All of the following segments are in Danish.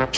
Velkommen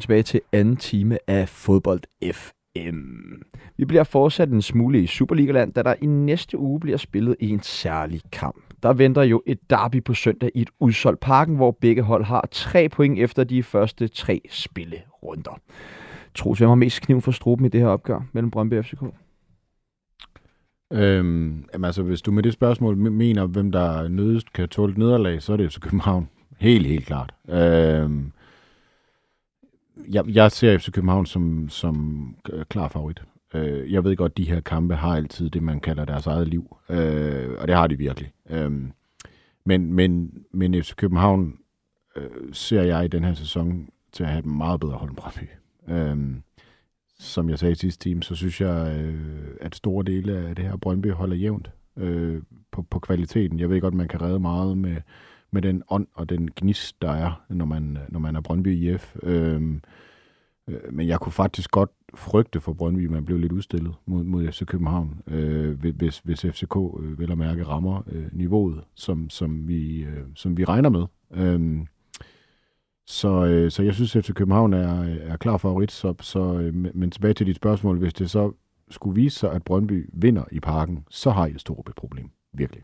tilbage til anden time af Fodbold F. Øhm, Vi bliver fortsat en smule i Superligaland, da der i næste uge bliver spillet en særlig kamp. Der venter jo et derby på søndag i et udsolgt parken, hvor begge hold har tre point efter de første tre spillerunder. Troels, hvem har mest kniv for struben i det her opgør mellem Brøndby og FCK? Øhm, jamen altså, hvis du med det spørgsmål mener, hvem der nødest kan tåle et nederlag, så er det jo så København. Helt, helt klart. Øhm, jeg, jeg ser FC København som, som klar favorit. Øh, jeg ved godt, at de her kampe har altid det, man kalder deres eget liv. Øh, og det har de virkelig. Øh, men, men, men FC København øh, ser jeg i den her sæson til at have et meget bedre hold end Brøndby. Øh, som jeg sagde i sidste time, så synes jeg, øh, at store dele af det her Brøndby holder jævnt øh, på, på kvaliteten. Jeg ved godt, man kan redde meget med, med den ånd og den gnist, der er, når man, når man er Brøndby IF. Øhm, øh, men jeg kunne faktisk godt frygte for Brøndby, man blev lidt udstillet mod, mod FC København, øh, hvis, hvis FCK øh, vil at mærke rammer øh, niveauet, som, som, vi, øh, som vi regner med. Øhm, så, øh, så jeg synes, at FC København er, er klar favorit. Så, så, øh, men tilbage til dit spørgsmål, hvis det så skulle vise sig, at Brøndby vinder i parken, så har I et stort problem. Virkelig.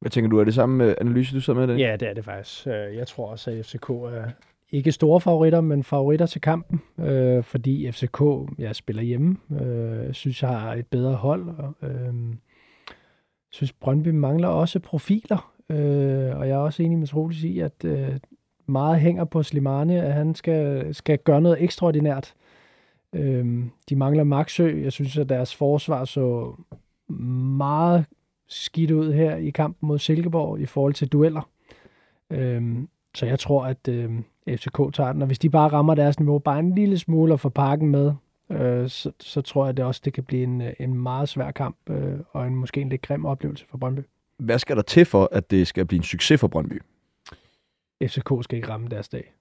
Hvad tænker du, er det samme øh, analyse, du så med det? Ja, det er det faktisk. Øh, jeg tror også, at FCK er ikke store favoritter, men favoritter til kampen, øh, fordi FCK jeg spiller hjemme. Øh, synes, jeg har et bedre hold. Og, øh, synes, Brøndby mangler også profiler, øh, og jeg er også enig med Troels i, at øh, meget hænger på Slimane, at han skal, skal gøre noget ekstraordinært. Øh, de mangler Maxø. Jeg synes, at deres forsvar så meget skidt ud her i kampen mod Silkeborg i forhold til dueller. Øhm, så jeg tror, at øh, FCK tager den, og hvis de bare rammer deres niveau bare en lille smule og får pakken med, øh, så, så tror jeg det også, det kan blive en, en meget svær kamp, øh, og en måske en lidt grim oplevelse for Brøndby. Hvad skal der til for, at det skal blive en succes for Brøndby? FCK skal ikke ramme deres dag.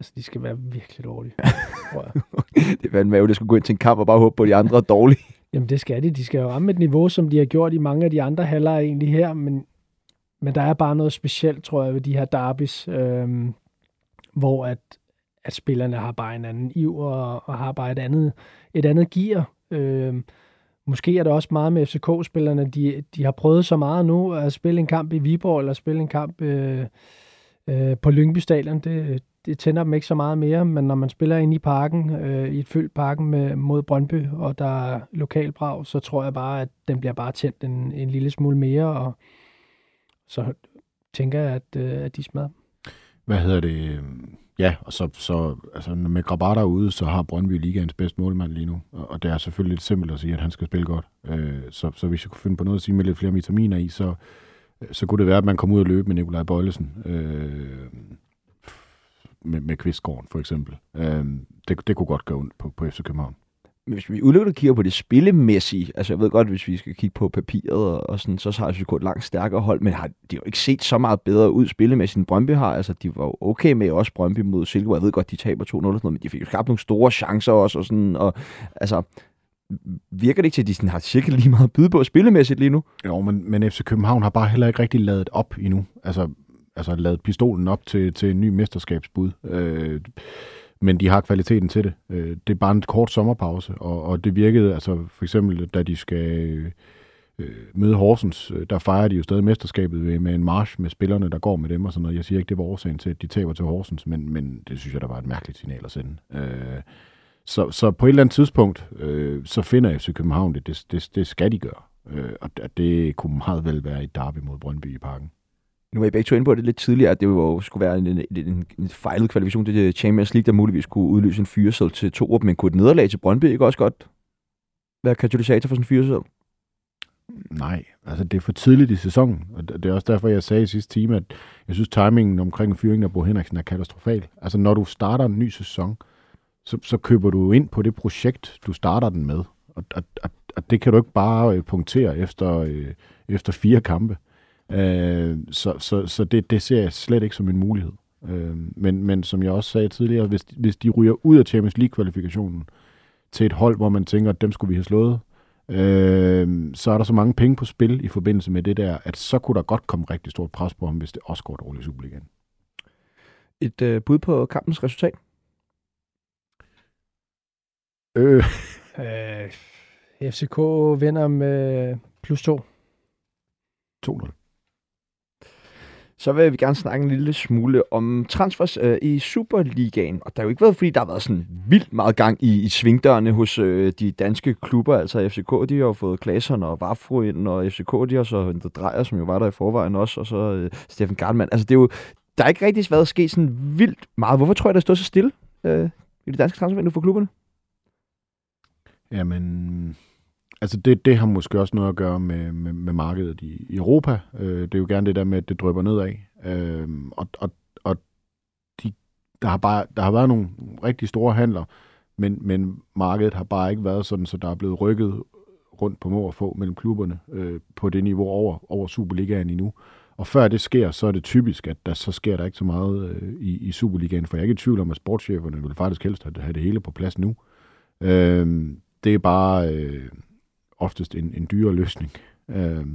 Altså, de skal være virkelig dårlige, tror jeg. det er fandme det skulle gå ind til en kamp og bare håbe på, at de andre er dårlige. Jamen det skal de. De skal jo ramme et niveau, som de har gjort i mange af de andre halvleje egentlig her, men, men der er bare noget specielt, tror jeg, ved de her derbis, øhm, hvor at, at spillerne har bare en anden iv og, og har bare et andet, et andet gear. Øhm, måske er det også meget med FCK-spillerne, de, de har prøvet så meget nu at spille en kamp i Viborg, eller spille en kamp øh, øh, på Lyngby Stadion. Det, det tænder dem ikke så meget mere, men når man spiller ind i parken, øh, i et fyldt parken med, mod Brøndby, og der er lokalbrag, så tror jeg bare, at den bliver bare tændt en, en lille smule mere, og så tænker jeg, at, øh, at de smadrer. Hvad hedder det? Ja, og så, så altså, med Grabata ude, så har Brøndby ligaens bedste målmand lige nu. Og, og det er selvfølgelig lidt simpelt at sige, at han skal spille godt. Øh, så, så hvis jeg kunne finde på noget at sige med lidt flere vitaminer i, så, så kunne det være, at man kom ud og løbe med Nikolaj Bøjlesen. Øh, med, med Kvistgården for eksempel. Øhm, det, det kunne godt gå ondt på, på FC København. Men hvis vi udelukkende kigger på det spillemæssige, altså jeg ved godt, hvis vi skal kigge på papiret og, og sådan, så har FCK et langt stærkere hold, men har de jo ikke set så meget bedre ud spillemæssigt end Brøndby har. Altså de var jo okay med også Brøndby mod Silkeborg. Jeg ved godt, de taber 2-0 men de fik jo skabt nogle store chancer også. Og sådan, og, altså, virker det ikke til, at de sådan har cirka lige meget at byde på spillemæssigt lige nu? Jo, men, men FC København har bare heller ikke rigtig lavet op endnu. Altså, altså lavet pistolen op til, til en ny mesterskabsbud. Øh, men de har kvaliteten til det. Øh, det er bare en kort sommerpause, og, og det virkede, altså for eksempel, da de skal øh, møde Horsens, øh, der fejrer de jo stadig mesterskabet ved, med en march med spillerne, der går med dem og sådan noget. Jeg siger ikke, det var årsagen til, at de taber til Horsens, men, men det synes jeg, der var et mærkeligt signal at sende. Øh, så, så på et eller andet tidspunkt, øh, så finder FC København det. Det, det, det skal de gøre. Øh, og det kunne meget vel være et derby mod Brøndby i parken nu var I begge to inde på det lidt tidligere, at det jo skulle være en, en, en, en fejlet kvalifikation til Champions League, der muligvis kunne udløse en fyresæd til to, men kunne et nederlag til Brøndby ikke også godt være katalysator for sådan en fyresæd? Nej, altså det er for tidligt i sæsonen, og det er også derfor, jeg sagde i sidste time, at jeg synes, timingen omkring fyringen af Bo Henriksen er katastrofal. Altså når du starter en ny sæson, så, så køber du ind på det projekt, du starter den med. Og, og, og, og det kan du ikke bare øh, punktere efter, øh, efter fire kampe. Øh, så så, så det, det ser jeg slet ikke som en mulighed. Øh, men, men som jeg også sagde tidligere, hvis, hvis de ryger ud af Champions League-kvalifikationen til et hold, hvor man tænker, at dem skulle vi have slået, øh, så er der så mange penge på spil i forbindelse med det der, at så kunne der godt komme rigtig stort pres på ham, hvis det også går dårligt i Superligaen. Et øh, bud på kampens resultat? Øh. Øh, FCK vinder med plus 2. 2-0. Så vil vi gerne snakke en lille smule om transfers øh, i Superligaen. Og der har jo ikke været, fordi der har været sådan vildt meget gang i, i svingdørene hos øh, de danske klubber. Altså FCK, de har jo fået Klaseren og Vafro ind, og FCK, de har så hentet Drejer, som jo var der i forvejen også, og så øh, Steffen Gartmann. Altså det er jo, der er ikke rigtig været sket sådan vildt meget. Hvorfor tror jeg, der står så stille øh, i det danske transfervindue for klubberne? Jamen, altså det, det har måske også noget at gøre med, med, med markedet i, i Europa. Øh, det er jo gerne det der med, at det drøber nedad. Øh, og og, og de, der, har bare, der har været nogle rigtig store handler, men, men markedet har bare ikke været sådan, så der er blevet rykket rundt på må og få mellem klubberne øh, på det niveau over, over Superligaen endnu. Og før det sker, så er det typisk, at der så sker der ikke så meget øh, i, i Superligaen, for jeg er ikke i tvivl om, at sportscheferne vil faktisk helst have, have det hele på plads nu. Øh, det er bare øh, oftest en, en dyrere løsning. Øh,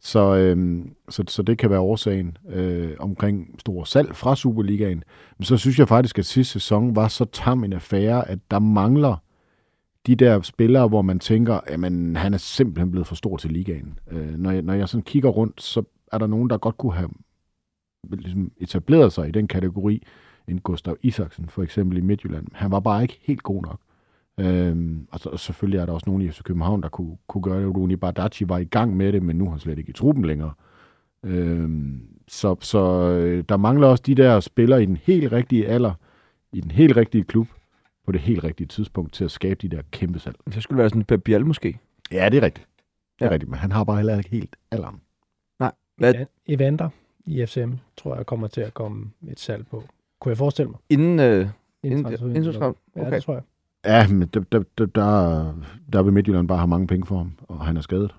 så, øh, så, så det kan være årsagen øh, omkring store salg fra Superligaen. Men så synes jeg faktisk, at sidste sæson var så tam en affære, at der mangler de der spillere, hvor man tænker, at han er simpelthen blevet for stor til ligaen. Øh, når, jeg, når jeg sådan kigger rundt, så er der nogen, der godt kunne have ligesom etableret sig i den kategori, en Gustav Isaksen for eksempel i Midtjylland. Han var bare ikke helt god nok. Øhm, og, så, og selvfølgelig er der også nogen i FC København, der kunne, kunne gøre det. Rune Bardacci var i gang med det, men nu har han slet ikke i truppen længere. Øhm, så så øh, der mangler også de der spillere i den helt rigtige alder, i den helt rigtige klub, på det helt rigtige tidspunkt til at skabe de der kæmpe salg. Det skulle være sådan en Biel måske. Ja, det er rigtigt. Det er Ja. rigtigt, men han har bare heller ikke helt alderen. Hvad, Evander i FCM, tror jeg, kommer til at komme et salg på. Kunne jeg forestille mig? inden, øh, inden, transfervinduet. inden transfer- Ja, okay. det tror jeg. Ja, men der, der, der, der, der vil Midtjylland bare have mange penge for ham, og han er skadet.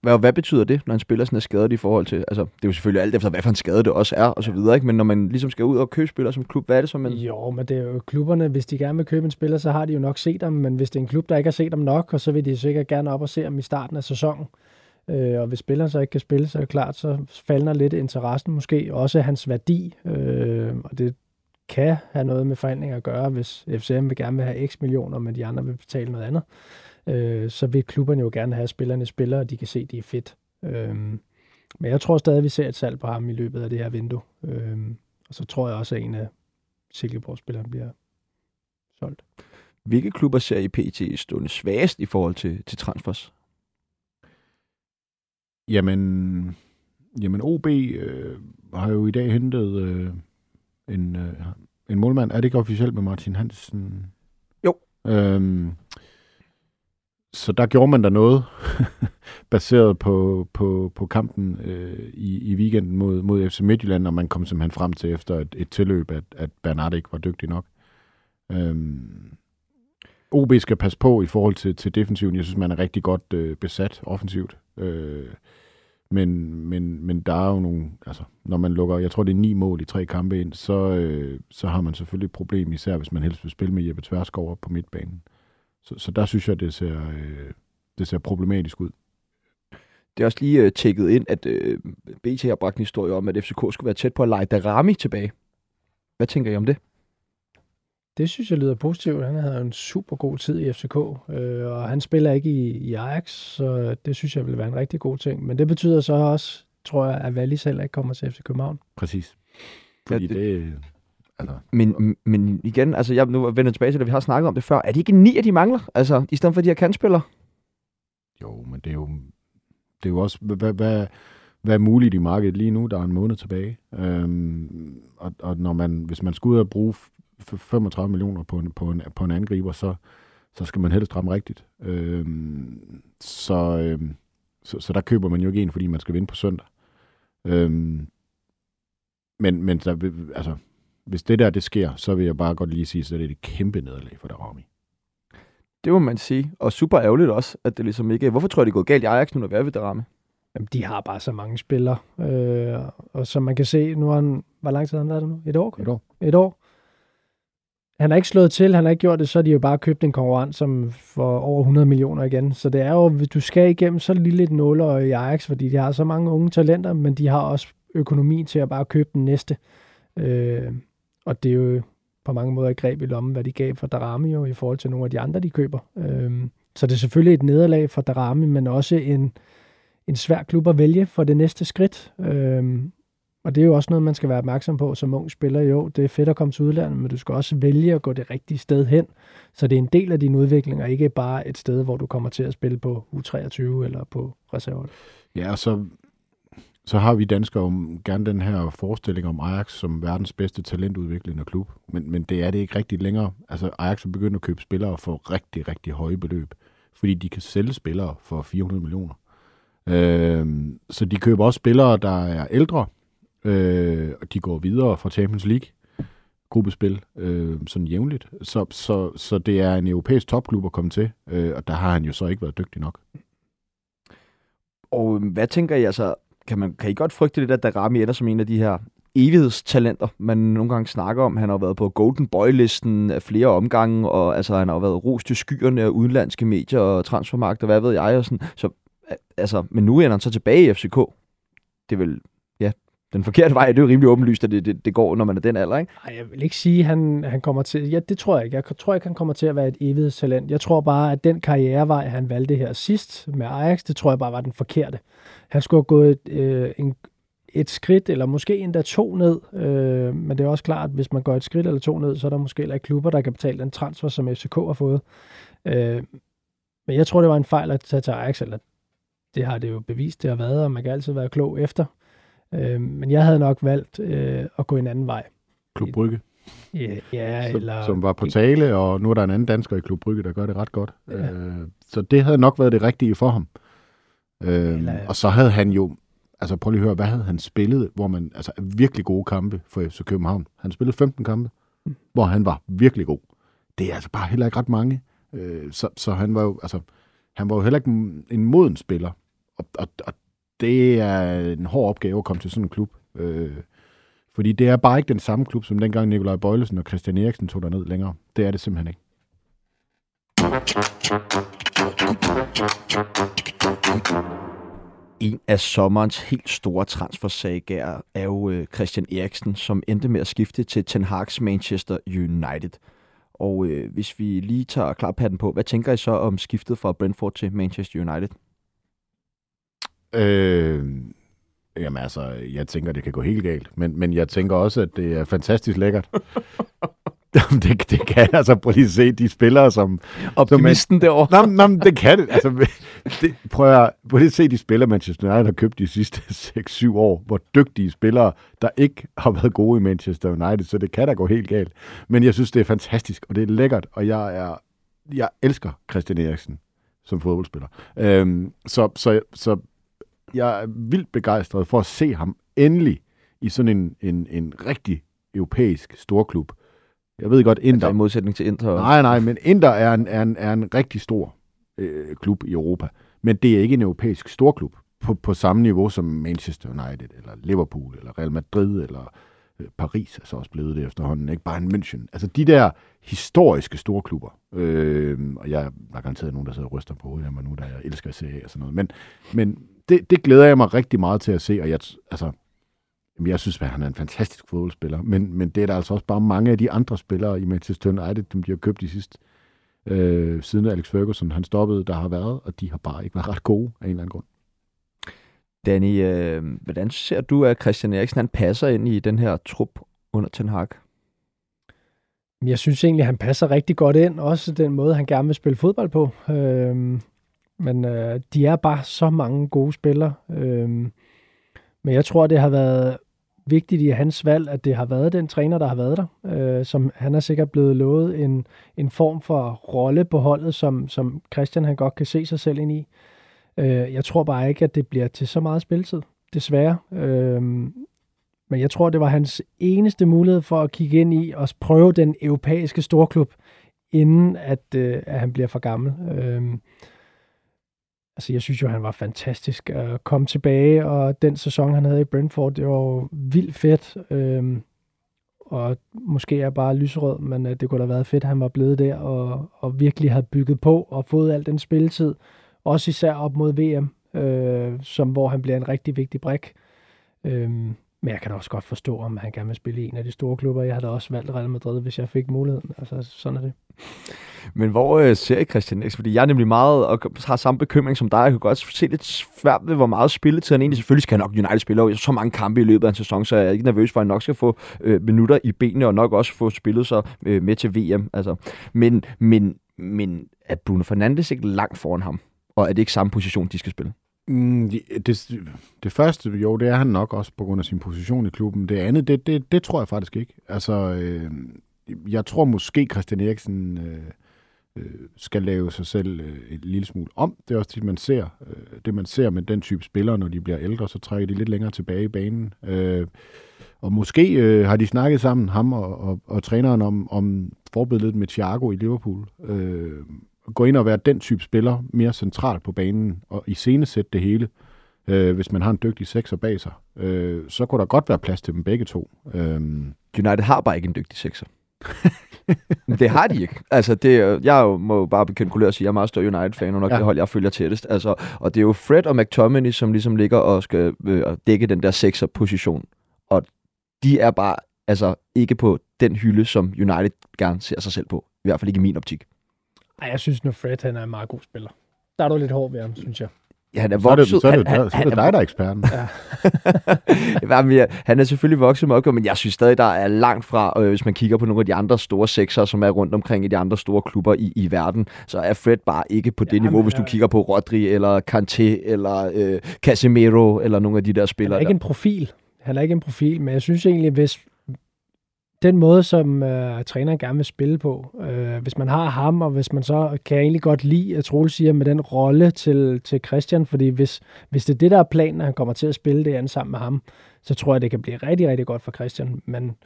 Hvad, hvad betyder det, når en spiller sådan er skadet i forhold til... Altså, det er jo selvfølgelig alt efter, hvad for en skade det også er, og så videre, ikke? Men når man ligesom skal ud og købe spillere som klub, hvad er det så, man... Jo, men det er jo klubberne, hvis de gerne vil købe en spiller, så har de jo nok set ham, men hvis det er en klub, der ikke har set ham nok, og så vil de sikkert gerne op og se ham i starten af sæsonen. Øh, og hvis spilleren så ikke kan spille, så er det klart, så falder lidt interessen måske, også hans værdi, øh, og det kan have noget med forhandlinger at gøre, hvis FCM vil gerne vil have x millioner, men de andre vil betale noget andet. Øh, så vil klubberne jo gerne have spillerne spillere, og de kan se, at de er fedt. Øh, men jeg tror stadig, at vi ser et salg på ham i løbet af det her vindue. Øh, og så tror jeg også, at en af Silkeborg-spilleren bliver solgt. Hvilke klubber ser I PT stående svagest i forhold til, til transfers? Jamen, jamen OB øh, har jo i dag hentet øh, en, øh, en målmand. Er det ikke officielt med Martin Hansen? Jo. Øhm, så der gjorde man da noget, baseret på, på, på kampen øh, i, i weekenden mod, mod FC Midtjylland, og man kom simpelthen frem til efter et, et tilløb, at, at Bernard ikke var dygtig nok. Øhm, OB skal passe på i forhold til, til defensiven. Jeg synes, man er rigtig godt øh, besat offensivt. Øh, men, men, men der er jo nogle, altså, når man lukker, jeg tror det er ni mål i tre kampe ind, så, øh, så har man selvfølgelig et problem, især hvis man helst vil spille med Jeppe Tverskov op på midtbanen. Så, så der synes jeg, det ser, øh, det ser problematisk ud. Det er også lige øh, tækket ind, at øh, BT har bragt en historie om, at FCK skulle være tæt på at lege Darami tilbage. Hvad tænker I om det? Det synes jeg lyder positivt. Han havde en super god tid i FCK, øh, og han spiller ikke i, i Ajax, så det synes jeg vil være en rigtig god ting. Men det betyder så også, tror jeg, at Wallis heller ikke kommer til FC København. Præcis. Fordi Ja, det- det, altså, Men, men igen, altså jeg nu vender tilbage til det, vi har snakket om det før. Er det ikke ni af de mangler? Altså, i stedet for de her kantspillere? jo, men det er jo, det er jo også, hvad, hvad, hvad er muligt i markedet lige nu? Der er en måned tilbage. Øhm, og, og når man, hvis man skal ud og bruge 35 millioner på en, på en, på en angriber, så, så skal man helst ramme rigtigt. Øhm, så, øhm, så, så der køber man jo ikke en, fordi man skal vinde på søndag. Øhm, men men der, altså, hvis det der det sker, så vil jeg bare godt lige sige, så er det et kæmpe nederlag for Darami. Det må man sige. Og super ærgerligt også, at det ligesom ikke... Hvorfor tror jeg, det er gået galt i Ajax nu, når vi er ved det ramme? Jamen, de har bare så mange spillere. Øh, og som man kan se, nu har han... Hvor lang tid har han været der nu? Et år? Et år. Et år. Han har ikke slået til, han har ikke gjort det, så har de jo bare købt en konkurrent som for over 100 millioner igen. Så det er jo, hvis du skal igennem så lille et nåler i Ajax, fordi de har så mange unge talenter, men de har også økonomi til at bare købe den næste. Øh, og det er jo på mange måder et greb i lommen, hvad de gav for Darami jo, i forhold til nogle af de andre, de køber. Øh, så det er selvfølgelig et nederlag for Darami, men også en, en svær klub at vælge for det næste skridt. Øh, og det er jo også noget, man skal være opmærksom på som ung spiller. Jo, det er fedt at komme til udlandet, men du skal også vælge at gå det rigtige sted hen. Så det er en del af din udvikling, og ikke bare et sted, hvor du kommer til at spille på U23 eller på reserver. Ja, og så, så har vi danskere om, gerne den her forestilling om Ajax som verdens bedste talentudviklende klub. Men, men det er det ikke rigtigt længere. Altså Ajax er begyndt at købe spillere for rigtig, rigtig høje beløb, fordi de kan sælge spillere for 400 millioner. Øh, så de køber også spillere, der er ældre, øh, og de går videre fra Champions League gruppespil øh, sådan jævnligt. Så, så, så det er en europæisk topklub at komme til, øh, og der har han jo så ikke været dygtig nok. Og øhm, hvad tænker I altså, kan, man, kan I godt frygte det, at Darami ender som en af de her evighedstalenter, man nogle gange snakker om. Han har været på Golden Boy-listen af flere omgange, og altså, han har været rost til skyerne af udenlandske medier og transfermarkeder, og hvad ved jeg. Og sådan. Så, altså, men nu ender han så tilbage i FCK. Det er vel den forkerte vej. Det er jo rimelig åbenlyst, at det, det, det går, når man er den alder, ikke? Nej, jeg vil ikke sige, at han, han kommer til... Ja, det tror jeg ikke. Jeg tror ikke, han kommer til at være et evigt talent. Jeg tror bare, at den karrierevej, han valgte her sidst med Ajax, det tror jeg bare var den forkerte. Han skulle have gået et, øh, en, et skridt, eller måske endda to ned. Øh, men det er også klart, at hvis man går et skridt eller to ned, så er der måske heller ikke klubber, der kan betale den transfer, som FCK har fået. Øh, men jeg tror, det var en fejl at tage til Ajax, eller det har det jo bevist, det har været, og man kan altid være klog efter. Øh, men jeg havde nok valgt øh, at gå en anden vej. Klub Brygge. Ja, ja som, eller... Som var på tale, og nu er der en anden dansker i Klub Brygge, der gør det ret godt. Ja. Øh, så det havde nok været det rigtige for ham. Øh, eller... Og så havde han jo, altså prøv lige at høre, hvad havde han spillet, hvor man, altså virkelig gode kampe for FC København. Han spillede 15 kampe, mm. hvor han var virkelig god. Det er altså bare heller ikke ret mange. Øh, så, så han var jo, altså, han var jo heller ikke en moden spiller. Og, og, og det er en hård opgave at komme til sådan en klub. Øh, fordi det er bare ikke den samme klub, som dengang Nikolaj Bøjlesen og Christian Eriksen tog ned længere. Det er det simpelthen ikke. En af sommerens helt store transfersager er jo øh, Christian Eriksen, som endte med at skifte til Ten Hag's Manchester United. Og øh, hvis vi lige tager klaphatten på, hvad tænker I så om skiftet fra Brentford til Manchester United? Øh, jamen altså, jeg tænker, det kan gå helt galt. Men, men jeg tænker også, at det er fantastisk lækkert. det, det kan altså, prøv lige at se de spillere, som... Optimisten derovre. Nå, nå, det kan det. Altså, det, prøv, at, prøv lige at se de spillere, Manchester United har købt de sidste 6-7 år. Hvor dygtige spillere, der ikke har været gode i Manchester United. Så det kan da gå helt galt. Men jeg synes, det er fantastisk, og det er lækkert, og jeg er... Jeg elsker Christian Eriksen som fodboldspiller. Øhm, så, så, så jeg er vildt begejstret for at se ham endelig i sådan en, en, en rigtig europæisk storklub. Jeg ved godt, Inter... Altså i modsætning til Inter? Nej, nej, men Inter er en, er en, er en rigtig stor øh, klub i Europa. Men det er ikke en europæisk storklub på, på samme niveau som Manchester United, eller Liverpool, eller Real Madrid, eller øh, Paris er så også blevet det efterhånden, ikke bare en München. Altså de der historiske store klubber, øh, og jeg har garanteret nogen, der sidder og ryster på hovedet af mig nu, der jeg elsker at se og sådan noget, men, men det, det glæder jeg mig rigtig meget til at se, og jeg, altså, jeg synes, at han er en fantastisk fodboldspiller, men, men det er der altså også bare mange af de andre spillere i Manchester United, som de har købt de sidste, øh, siden Alex Ferguson han stoppede, der har været, og de har bare ikke været ret gode af en eller anden grund. Danny, øh, hvordan ser du, at Christian Eriksen han passer ind i den her trup under Ten Hag? Jeg synes egentlig, han passer rigtig godt ind, også den måde, han gerne vil spille fodbold på. Øh, men øh, de er bare så mange gode spillere. Øh, men jeg tror, det har været vigtigt i hans valg, at det har været den træner, der har været der. Øh, som han er sikkert blevet lovet en, en form for rolle på holdet, som, som Christian han godt kan se sig selv ind i. Øh, jeg tror bare ikke, at det bliver til så meget spilletid, desværre. Øh, men jeg tror, det var hans eneste mulighed for at kigge ind i og prøve den europæiske storklub inden at, øh, at han bliver for gammel. Øh, altså, jeg synes jo, han var fantastisk at komme tilbage, og den sæson, han havde i Brentford, det var jo vildt fedt. Øhm, og måske er bare lyserød, men øh, det kunne da have været fedt, at han var blevet der og, og virkelig havde bygget på og fået al den spilletid. Også især op mod VM, øh, som, hvor han bliver en rigtig vigtig brik. Øhm, men jeg kan da også godt forstå, om han gerne vil spille i en af de store klubber. Jeg havde også valgt Real Madrid, hvis jeg fik muligheden. Altså, sådan er det. Men hvor øh, ser I Christian Eriksen? Fordi jeg er nemlig meget, og har samme bekymring som dig. Jeg kan godt se lidt svært ved, hvor meget spilletid han egentlig. Selvfølgelig skal han nok United spille over så mange kampe i løbet af en sæson, så jeg er ikke nervøs for, at han nok skal få øh, minutter i benene, og nok også få spillet sig øh, med til VM. Altså. Men, men, men er Bruno Fernandes ikke langt foran ham? Og er det ikke samme position, de skal spille? Mm, det, det første, jo, det er han nok også på grund af sin position i klubben. Det andet, det, det, det tror jeg faktisk ikke. Altså, øh, jeg tror måske Christian Eriksen øh, øh, skal lave sig selv øh, et lille smule om. Det er også det, man ser. Øh, det, man ser med den type spillere, når de bliver ældre, så trækker de lidt længere tilbage i banen. Øh, og måske øh, har de snakket sammen, ham og, og, og træneren, om, om forbilledet med Thiago i Liverpool. Øh, gå ind og være den type spiller mere central på banen og iscenesætte det hele, øh, hvis man har en dygtig sekser bag sig, øh, så kunne der godt være plads til dem begge to. Øh. United har bare ikke en dygtig sekser. det har de ikke. Altså, det, jeg må jo bare bekendt og sige, at jeg er meget stor United-fan, og nok ja. det hold, jeg følger tættest. Altså, og det er jo Fred og McTominay, som ligesom ligger og skal øh, dække den der sekser-position. Og de er bare altså, ikke på den hylde, som United gerne ser sig selv på. I hvert fald ikke i min optik. Ej, jeg synes nu, Fred han er en meget god spiller. Der er du lidt hård ved ham, synes jeg. Ja, han er vokset. Så er det, så er det, han, så er det dig, der er eksperten. Ja. han er selvfølgelig vokset med men jeg synes stadig, der er langt fra, øh, hvis man kigger på nogle af de andre store sekser, som er rundt omkring i de andre store klubber i, i verden, så er Fred bare ikke på det ja, niveau, hvis du kigger på Rodri, eller Kanté, eller øh, Casemiro, eller nogle af de der spillere. Han er ikke der. en profil. Han er ikke en profil, men jeg synes egentlig, hvis, den måde, som øh, træneren gerne vil spille på. Øh, hvis man har ham, og hvis man så kan jeg egentlig godt lide, at Troel siger, med den rolle til, til Christian, fordi hvis, hvis det er det, der er planen, at han kommer til at spille det andet sammen med ham, så tror jeg, det kan blive rigtig, rigtig godt for Christian. Men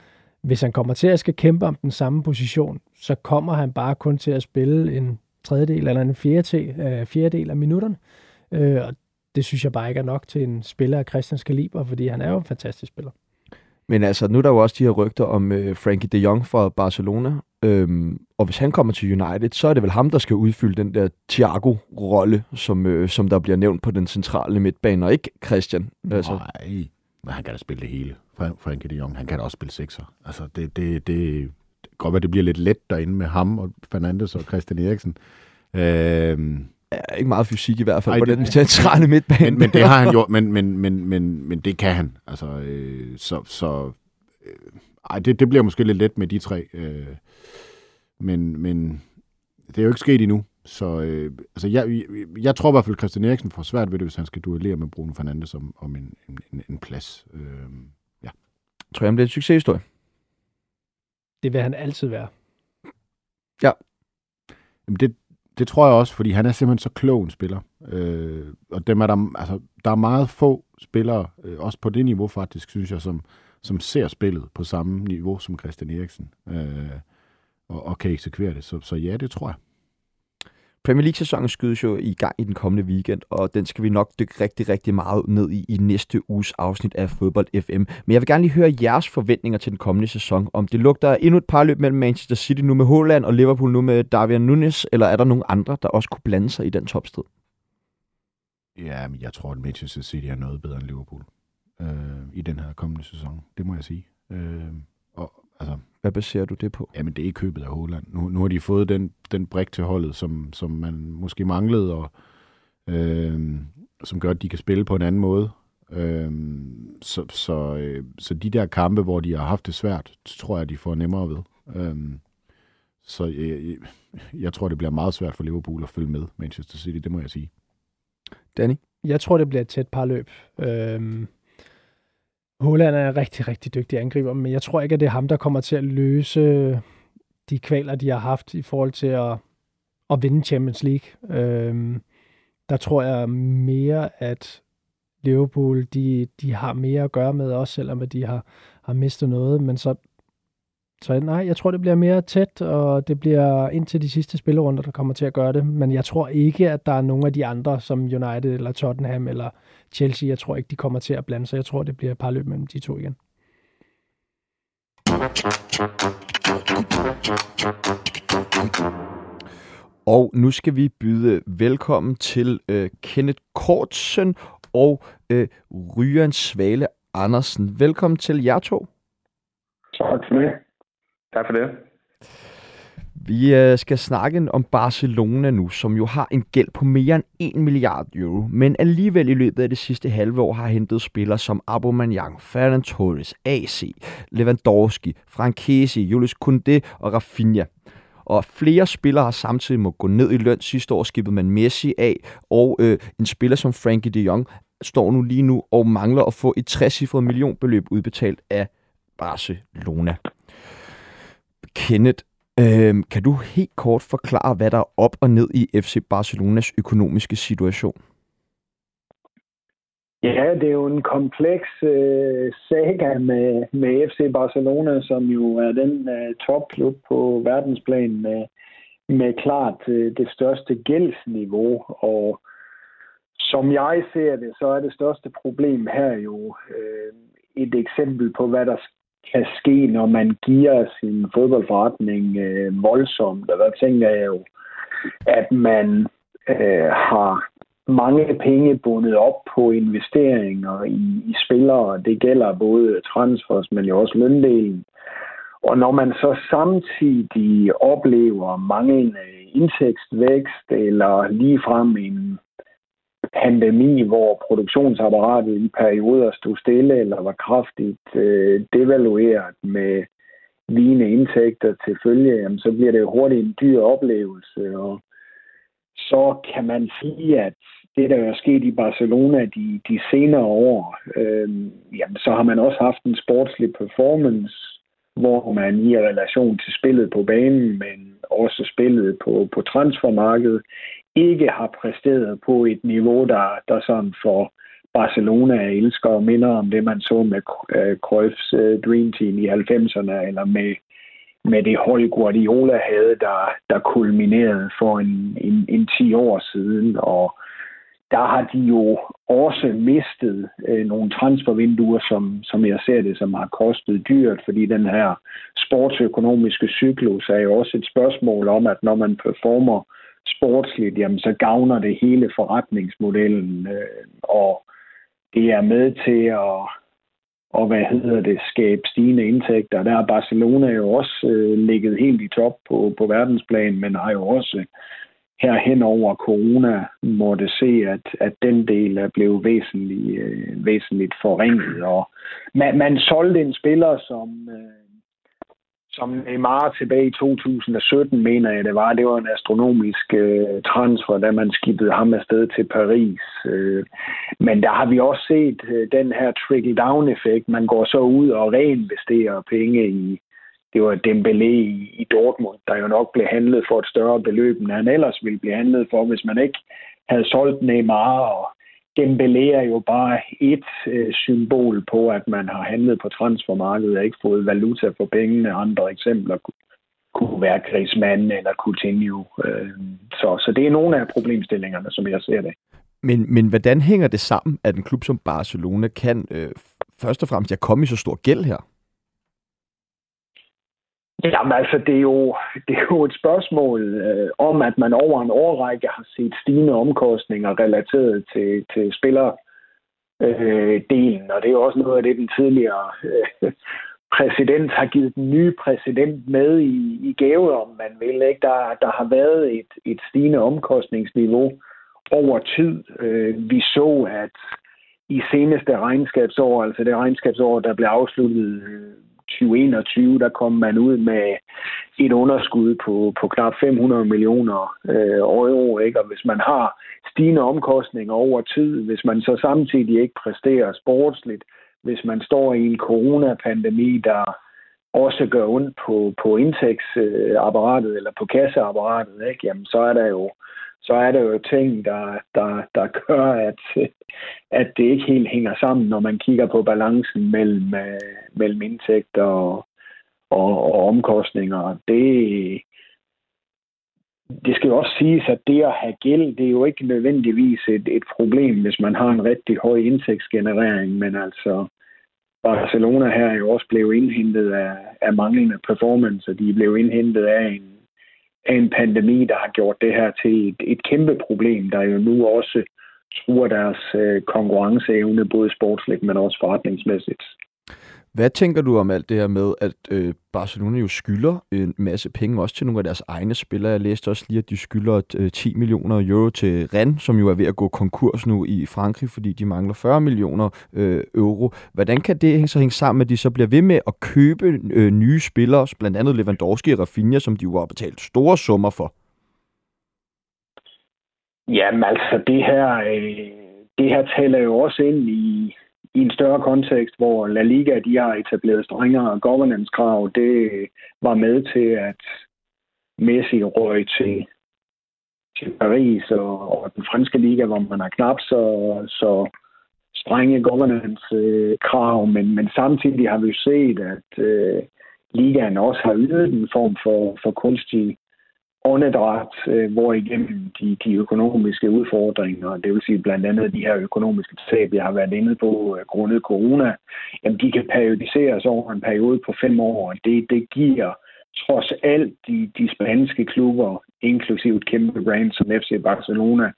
hvis han kommer til at skal kæmpe om den samme position, så kommer han bare kun til at spille en tredjedel eller en fjerdedel, øh, fjerdedel af minutterne. Øh, og det synes jeg bare ikke er nok til en spiller af Christians kaliber, fordi han er jo en fantastisk spiller. Men altså, nu er der jo også de her rygter om øh, Frankie de Jong fra Barcelona. Øhm, og hvis han kommer til United, så er det vel ham, der skal udfylde den der Thiago-rolle, som, øh, som der bliver nævnt på den centrale midtbane, og ikke Christian. Altså. Nej, men han kan da spille det hele. Frankie de Jong, han kan da også spille sekser. Altså, det, det, det, det godt være, det bliver lidt let derinde med ham og Fernandes og Christian Eriksen. Øhm, er ikke meget fysik i hvert fald Ej, på det, den centrale midtbane. Men, men det har han gjort, men, men, men, men, men det kan han. Altså, øh, så, så øh, ej, det, det bliver måske lidt let med de tre. Øh, men, men det er jo ikke sket endnu. Så øh, altså, jeg, jeg tror i hvert fald, at Christian Eriksen får svært ved det, hvis han skal duellere med Bruno Fernandes om, om en, en, en plads. Øh, ja. Tror jeg, det er en succeshistorie? Det vil han altid være. Ja. Jamen det, det tror jeg også, fordi han er simpelthen så klog en spiller. Øh, og dem er der, altså, der er meget få spillere, øh, også på det niveau faktisk, synes jeg, som, som ser spillet på samme niveau som Christian Eriksen, øh, og, og kan eksekvere det. Så, så ja, det tror jeg. Premier League-sæsonen skydes jo i gang i den kommende weekend, og den skal vi nok dykke rigtig, rigtig meget ned i i næste uges afsnit af Fodbold FM. Men jeg vil gerne lige høre jeres forventninger til den kommende sæson. Om det lugter endnu et par løb mellem Manchester City nu med Holland og Liverpool nu med Darwin Nunes, eller er der nogen andre, der også kunne blande sig i den topstrid? Ja, men jeg tror, at Manchester City er noget bedre end Liverpool øh, i den her kommende sæson. Det må jeg sige. Øh, og, altså, hvad baserer du det på? Jamen, det er ikke købet af Holland. Nu, nu har de fået den, den brik til holdet, som, som man måske manglede, og øh, som gør, at de kan spille på en anden måde. Øh, så, så, øh, så de der kampe, hvor de har haft det svært, tror jeg, de får nemmere ved. Øh, så jeg, jeg tror, det bliver meget svært for Liverpool at følge med Manchester City, det må jeg sige. Danny? Jeg tror, det bliver et tæt par løb. Øh, Holland er en rigtig, rigtig dygtig angriber, men jeg tror ikke, at det er ham, der kommer til at løse øh, de kvaler, de har haft i forhold til at, at vinde Champions League. Øhm, der tror jeg mere, at Liverpool, de, de har mere at gøre med, også selvom at de har, har mistet noget, men så så nej, jeg tror, det bliver mere tæt, og det bliver indtil de sidste spillerunder, der kommer til at gøre det. Men jeg tror ikke, at der er nogen af de andre, som United eller Tottenham eller Chelsea, jeg tror ikke, de kommer til at blande sig. Jeg tror, det bliver et par løb mellem de to igen. Og nu skal vi byde velkommen til øh, Kenneth Kortsen og øh, Ryan Svale Andersen. Velkommen til jer to. Tak for det. Tak for det. Vi øh, skal snakke om Barcelona nu, som jo har en gæld på mere end 1 milliard euro, men alligevel i løbet af det sidste halve år har hentet spillere som Aubameyang, Ferran Torres, AC, Lewandowski, Frankesi, Julius Koundé og Rafinha. Og flere spillere har samtidig må gå ned i løn. Sidste år skibede man Messi af, og øh, en spiller som Frankie de Jong står nu lige nu og mangler at få et 60 millionbeløb udbetalt af Barcelona. Kenneth, øh, kan du helt kort forklare, hvad der er op og ned i FC Barcelonas økonomiske situation? Ja, det er jo en kompleks øh, saga med, med FC Barcelona, som jo er den øh, topklub på verdensplan med, med klart øh, det største gældsniveau. Og som jeg ser det, så er det største problem her jo øh, et eksempel på, hvad der kan ske, når man giver sin fodboldforretning øh, voldsomt. Og der tænker jeg jo, at man øh, har mange penge bundet op på investeringer i, i spillere. Det gælder både transfers, men jo også løndelen. Og når man så samtidig oplever manglende indtægtsvækst eller ligefrem en pandemi, hvor produktionsapparatet i perioder stod stille eller var kraftigt øh, devalueret med vigende indtægter til følge, jamen, så bliver det jo hurtigt en dyr oplevelse. Og så kan man sige, at det, der er sket i Barcelona de, de senere år, øh, jamen, så har man også haft en sportslig performance, hvor man i relation til spillet på banen, men også spillet på, på transfermarkedet, ikke har præsteret på et niveau, der, der sådan for Barcelona elsker og minder om det, man så med øh, Cruyffs øh, Dream Team i 90'erne, eller med, med det hold Guardiola havde, der, der kulminerede for en, en, en 10 år siden. Og der har de jo også mistet øh, nogle transfervinduer, som, som jeg ser det, som har kostet dyrt, fordi den her sportsøkonomiske cyklus er jo også et spørgsmål om, at når man performer sportsligt, jamen så gavner det hele forretningsmodellen, øh, og det er med til at, og hvad hedder det, skabe stigende indtægter. Der har Barcelona jo også øh, ligget helt i top på, på verdensplan, men har jo også her hen over corona måtte se, at, at den del er blevet væsentligt, øh, væsentligt forringet. Og man, man solgte en spiller, som, øh, som Neymar tilbage i 2017, mener jeg det var. Det var en astronomisk øh, transfer, da man skibede ham afsted til Paris. Øh, men der har vi også set øh, den her trickle-down-effekt. Man går så ud og reinvesterer penge i, det var Dembélé i, i Dortmund, der jo nok blev handlet for et større beløb, end han ellers ville blive handlet for, hvis man ikke havde solgt Neymar og Dembélé er jo bare et øh, symbol på, at man har handlet på transfermarkedet og ikke fået valuta for pengene. Andre eksempler kunne være Griezmann eller Coutinho. Øh, så, så det er nogle af problemstillingerne, som jeg ser det. Men, men hvordan hænger det sammen, at en klub som Barcelona kan øh, først og fremmest ja, komme i så stor gæld her? Jamen altså, det er jo, det er jo et spørgsmål øh, om, at man over en årrække har set stigende omkostninger relateret til, til spillerdelen, øh, og det er jo også noget af det, den tidligere øh, præsident har givet den nye præsident med i, i gave, om man vil. Ikke? Der, der har været et, et stigende omkostningsniveau over tid. Øh, vi så, at i seneste regnskabsår, altså det regnskabsår, der blev afsluttet øh, 2021, der kom man ud med et underskud på, på knap 500 millioner øh, euro. Ikke? Og hvis man har stigende omkostninger over tid, hvis man så samtidig ikke præsterer sportsligt, hvis man står i en coronapandemi, der også gør ondt på, på indtægtsapparatet eller på kasseapparatet, ikke? Jamen, så er der jo så er der jo ting, der, der, der gør, at, at det ikke helt hænger sammen, når man kigger på balancen mellem, øh, mellem indtægter og, og, og omkostninger. Det, det skal jo også siges, at det at have gæld, det er jo ikke nødvendigvis et, et problem, hvis man har en rigtig høj indtægtsgenerering, men altså Barcelona her er jo også blevet indhentet af, af manglende performance, og de blev indhentet af en, af en pandemi, der har gjort det her til et, et kæmpe problem, der jo nu også truer deres øh, konkurrenceevne, både sportsligt, men også forretningsmæssigt. Hvad tænker du om alt det her med, at øh, Barcelona jo skylder en masse penge også til nogle af deres egne spillere? Jeg læste også lige, at de skylder øh, 10 millioner euro til Rennes, som jo er ved at gå konkurs nu i Frankrig, fordi de mangler 40 millioner øh, euro. Hvordan kan det så hænge sammen med, at de så bliver ved med at købe øh, nye spillere, blandt andet Lewandowski og Rafinha, som de jo har betalt store summer for? Jamen altså, det her, øh, det her taler jo også ind i, i en større kontekst, hvor La Liga de har etableret strengere governance-krav. Det var med til, at Messi røg til, til Paris og, og den franske liga, hvor man har knap så, så strenge governance-krav, men, men samtidig har vi jo set, at øh, ligaen også har ydet en form for, for kunstig åndedræt, øh, hvor igennem de, de økonomiske udfordringer, det vil sige blandt andet de her økonomiske tab, jeg har været inde på øh, grundet corona, jamen de kan periodiseres over en periode på fem år, og det, det giver trods alt de, de spanske klubber, inklusive et kæmpe brand som FC Barcelona,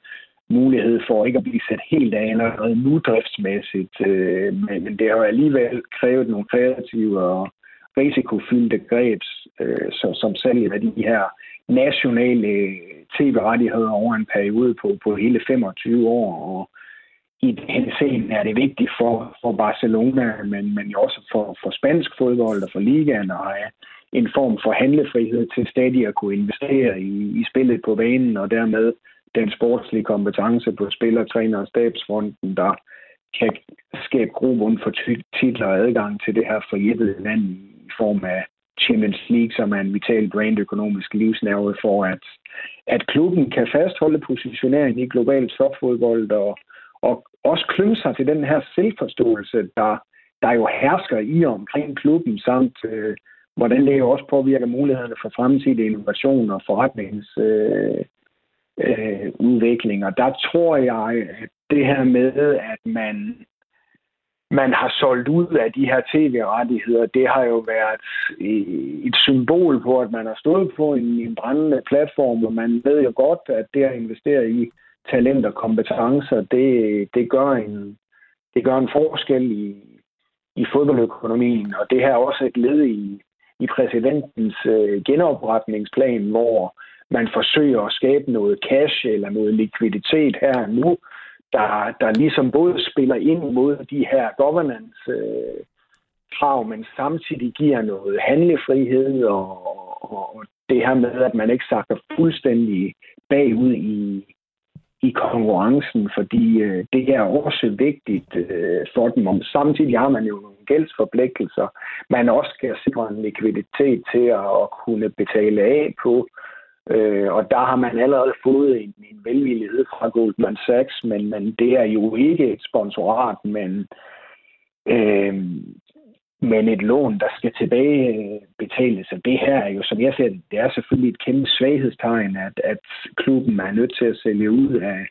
mulighed for ikke at blive sat helt af allerede nu driftsmæssigt, øh, men, men det har alligevel krævet nogle kreative og risikofyldte greb, øh, så, som salget af de her nationale øh, tv-rettigheder over en periode på, på hele 25 år. Og i den scene er det vigtigt for, for Barcelona, men, men også for, for spansk fodbold og for ligaen at have en form for handlefrihed til stadig at kunne investere i, i spillet på banen, og dermed den sportslige kompetence på spiller, træner og stabsfronten, der kan skabe grobund for titler og adgang til det her forjættede land i form af Champions League, som er en vital brandøkonomisk livsnerve for, at, at klubben kan fastholde positionering i global topfodbold og, og også klynge sig til den her selvforståelse, der, der jo hersker i omkring klubben, samt øh, hvordan det jo også påvirker mulighederne for fremtidig innovation og forretnings øh, øh, udvikling. Og der tror jeg, at det her med, at man man har solgt ud af de her tv-rettigheder, det har jo været et symbol på, at man har stået på en, en brændende platform, og man ved jo godt, at det at investere i talent og kompetencer, det, det, gør, en, det gør en forskel i, i fodboldøkonomien, og det her er også et led i, i præsidentens øh, genopretningsplan, hvor man forsøger at skabe noget cash eller noget likviditet her nu, der, der ligesom både spiller ind mod de her governance øh, krav, men samtidig giver noget handlefrihed og, og, og det her med, at man ikke sakker fuldstændig bagud i, i konkurrencen, fordi øh, det er også vigtigt øh, for dem. Og samtidig har man jo nogle gældsforpligtelser, man også skal sikre en likviditet til at, at kunne betale af på. Øh, Øh, og der har man allerede fået en, en velvillighed fra Goldman Sachs, men, men det er jo ikke et sponsorat, men, øh, men et lån, der skal tilbagebetales. Øh, Så Og det her er jo, som jeg ser det, det er selvfølgelig et kæmpe svaghedstegn, at, at klubben er nødt til at sælge ud af,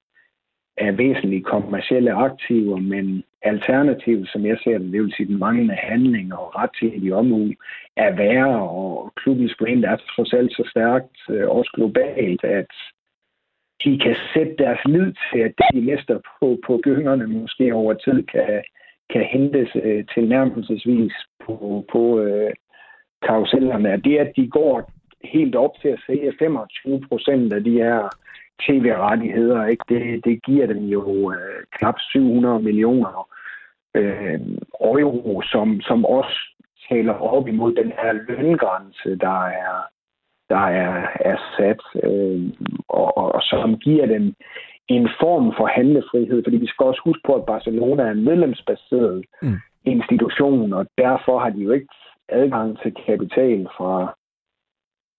af væsentlige kommercielle aktiver, men alternativet, som jeg ser det, det vil sige den manglende handling og rettidig omhu, er værre, og klubbens brand er trods alt så stærkt, øh, også globalt, at de kan sætte deres lid til, at de mister på, på gyngerne måske over tid kan, kan hentes øh, til nærmelsesvis på, på øh, karusellerne. Det, at de går helt op til at sælge 25 procent af de her tv-rettigheder, ikke? Det, det giver dem jo øh, knap 700 millioner øh, euro, som, som også taler op imod den her løngrænse, der er, der er, er sat, øh, og, og, og som giver dem en form for handlefrihed, fordi vi skal også huske på, at Barcelona er en medlemsbaseret mm. institution, og derfor har de jo ikke adgang til kapital fra,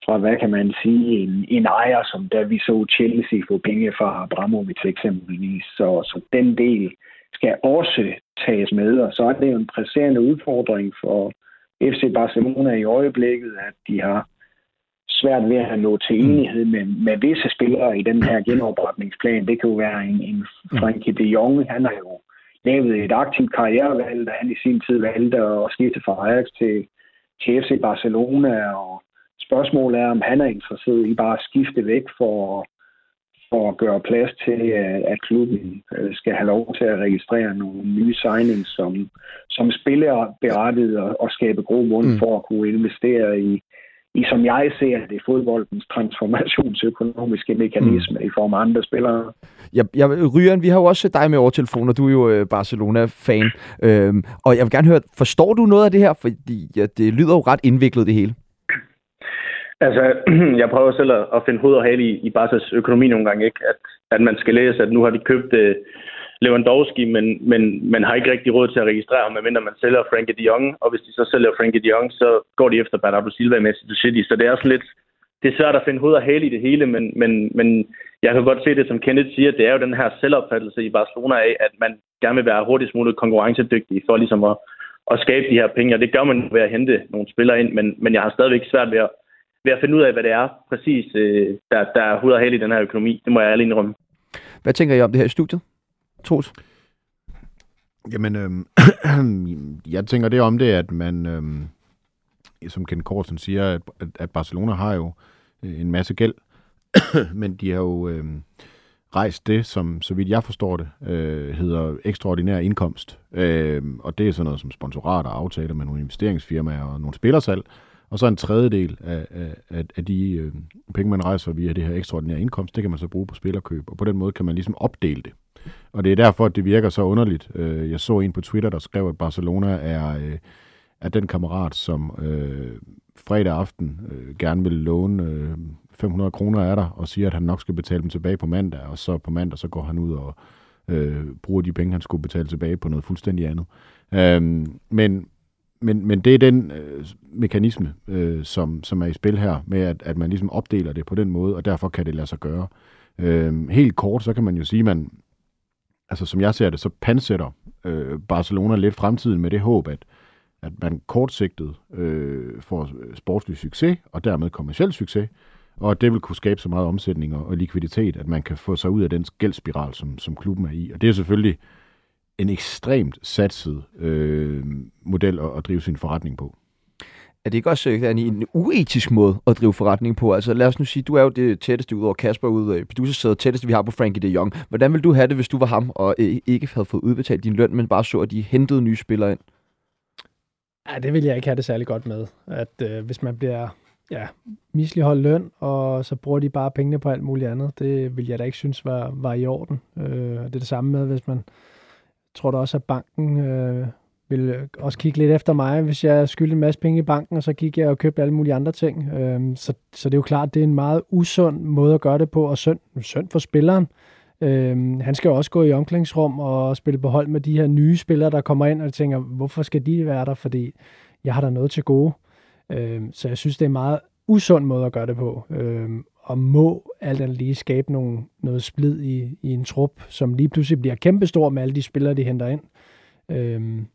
fra, hvad kan man sige, en, en ejer, som da vi så Chelsea få penge fra Abramovic eksempelvis. Så, så den del skal også tages med, og så er det jo en presserende udfordring for, FC Barcelona i øjeblikket, at de har svært ved at nå til mm. enighed med, med visse spillere i den her genopretningsplan. Det kan jo være en, en mm. Frankie de Jong. Han har jo lavet et aktivt karrierevalg, da han i sin tid valgte at skifte fra Ajax til, til FC Barcelona. Og spørgsmålet er, om han er interesseret i bare at skifte væk for for at gøre plads til, at klubben øh, skal have lov til at registrere nogle nye signings, som, som spiller berettiget og, og skabe gode mund mm. for at kunne investere i, i, som jeg ser det, fodboldens transformationsøkonomiske mekanisme mm. i form af andre spillere. Ja, ja, Ryan, vi har jo også dig med over telefon, og du er jo øh, Barcelona-fan. Øhm, og jeg vil gerne høre, forstår du noget af det her? Fordi ja, det lyder jo ret indviklet, det hele. Altså, jeg prøver selv at finde hoved og hale i, i Barca's økonomi nogle gange, ikke? At, at man skal læse, at nu har de købt uh, Lewandowski, men, men man har ikke rigtig råd til at registrere ham, medmindre man sælger Frankie de Jong, og hvis de så sælger Frankie de Jong, så går de efter Bernardo Silva i Manchester City, så det er sådan lidt, det er svært at finde hoved og hale i det hele, men, men, men jeg kan godt se det, som Kenneth siger, det er jo den her selvopfattelse i Barcelona af, at man gerne vil være hurtigst muligt konkurrencedygtig for ligesom at, at skabe de her penge, og det gør man ved at hente nogle spillere ind, men, men jeg har stadigvæk svært ved at, ved at finde ud af, hvad det er præcis, øh, der, der er hoved og i den her økonomi. Det må jeg ærligt indrømme. Hvad tænker I om det her i studiet? Troels? Jamen, øh, jeg tænker det om det, at man, øh, som Ken Korsen siger, at, at Barcelona har jo øh, en masse gæld, men de har jo øh, rejst det, som, så vidt jeg forstår det, øh, hedder ekstraordinær indkomst. Øh, og det er sådan noget som sponsorater, aftaler med nogle investeringsfirmaer og nogle spillersalg. Og så en tredjedel af, af, af de øh, penge, man rejser via det her ekstraordinære indkomst, det kan man så bruge på spillerkøb. Og på den måde kan man ligesom opdele det. Og det er derfor, at det virker så underligt. Øh, jeg så en på Twitter, der skrev, at Barcelona er, øh, er den kammerat, som øh, fredag aften øh, gerne vil låne øh, 500 kroner af dig, og siger, at han nok skal betale dem tilbage på mandag, og så på mandag, så går han ud og øh, bruger de penge, han skulle betale tilbage på noget fuldstændig andet. Øh, men men, men det er den øh, mekanisme, øh, som, som er i spil her, med at, at man ligesom opdeler det på den måde, og derfor kan det lade sig gøre. Øh, helt kort, så kan man jo sige, man, altså som jeg ser det, så pansætter øh, Barcelona lidt fremtiden med det håb, at, at man kortsigtet øh, får øh, sportslig succes, og dermed kommersiel succes, og det vil kunne skabe så meget omsætning og, og likviditet, at man kan få sig ud af den gældsspiral, som, som klubben er i. Og det er selvfølgelig en ekstremt satset øh, model at, at drive sin forretning på. Er det ikke også øh, en uetisk måde at drive forretning på? Altså lad os nu sige, du er jo det tætteste ud over Kasper ud af producersædet, tætteste vi har på Frankie de Jong. Hvordan vil du have det, hvis du var ham og øh, ikke havde fået udbetalt din løn, men bare så, at de hentede nye spillere ind? Ja, det vil jeg ikke have det særlig godt med. At øh, hvis man bliver ja, misligeholdt løn, og så bruger de bare pengene på alt muligt andet, det vil jeg da ikke synes var, var i orden. Øh, det er det samme med, hvis man tror da også, at banken øh, vil også kigge lidt efter mig, hvis jeg skyldte en masse penge i banken, og så gik jeg og købte alle mulige andre ting. Øh, så, så det er jo klart, det er en meget usund måde at gøre det på, og synd, synd for spilleren. Øh, han skal jo også gå i omklædningsrum og spille på hold med de her nye spillere, der kommer ind, og tænker, hvorfor skal de være der, fordi jeg har der noget til gode. Øh, så jeg synes, det er en meget usund måde at gøre det på. Øh, og må alt andet lige skabe nogle, noget splid i, i en trup, som lige pludselig bliver kæmpestor med alle de spillere, de henter ind. Øhm,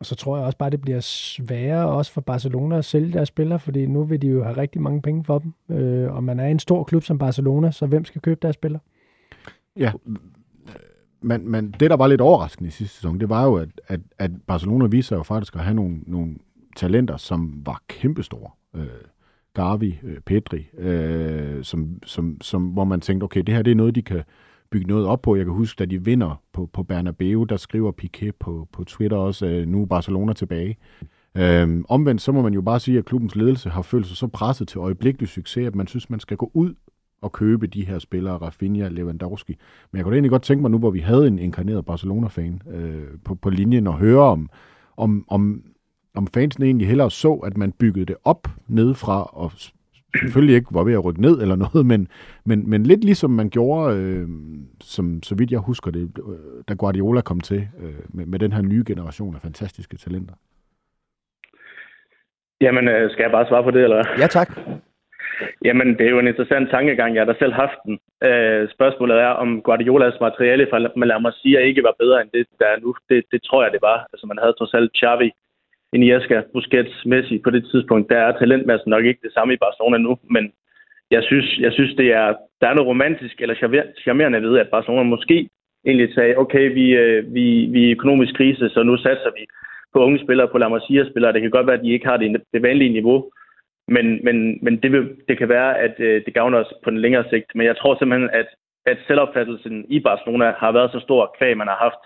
og så tror jeg også bare, det bliver sværere også for Barcelona at sælge deres spillere, fordi nu vil de jo have rigtig mange penge for dem. Øh, og man er en stor klub som Barcelona, så hvem skal købe deres spillere? Ja, men, men det, der var lidt overraskende i sidste sæson, det var jo, at, at, at Barcelona viser jo faktisk at have nogle, nogle talenter, som var kæmpestore. Øh, Gavi, øh, Pedri, øh, som, som, som, hvor man tænkte, okay, det her det er noget, de kan bygge noget op på. Jeg kan huske, da de vinder på, på Bernabeu, der skriver Piqué på, på Twitter også, øh, nu er Barcelona tilbage. Øhm, omvendt, så må man jo bare sige, at klubbens ledelse har følt sig så presset til øjeblikkelig succes, at man synes, man skal gå ud og købe de her spillere, Rafinha, Lewandowski. Men jeg kunne egentlig godt tænke mig nu, hvor vi havde en inkarneret Barcelona-fan øh, på, på linjen, og høre om, om, om om fansen egentlig hellere så, at man byggede det op nedefra, og selvfølgelig ikke var ved at rykke ned eller noget, men, men, men lidt ligesom man gjorde, øh, som så vidt jeg husker det, øh, da Guardiola kom til øh, med, med den her nye generation af fantastiske talenter. Jamen, øh, skal jeg bare svare på det, eller? Ja, tak. Jamen, det er jo en interessant tankegang. Jeg har da selv haft den. Øh, spørgsmålet er, om Guardiolas materiale fra Malamassia ikke var bedre end det, der er nu. Det, det tror jeg, det var. Altså, man havde trods alt Xavi, Iniesta, Busquets, Messi på det tidspunkt. Der er talentmassen nok ikke det samme i Barcelona nu, men jeg synes, jeg synes det er, der er noget romantisk eller charmerende ved, at Barcelona måske egentlig sagde, okay, vi, øh, vi, vi er i økonomisk krise, så nu satser vi på unge spillere, på La Masia-spillere. Det kan godt være, at de ikke har det, det vanlige niveau, men, men, men det, vil, det kan være, at øh, det gavner os på den længere sigt. Men jeg tror simpelthen, at, at selvopfattelsen i Barcelona har været så stor, kvæg man har haft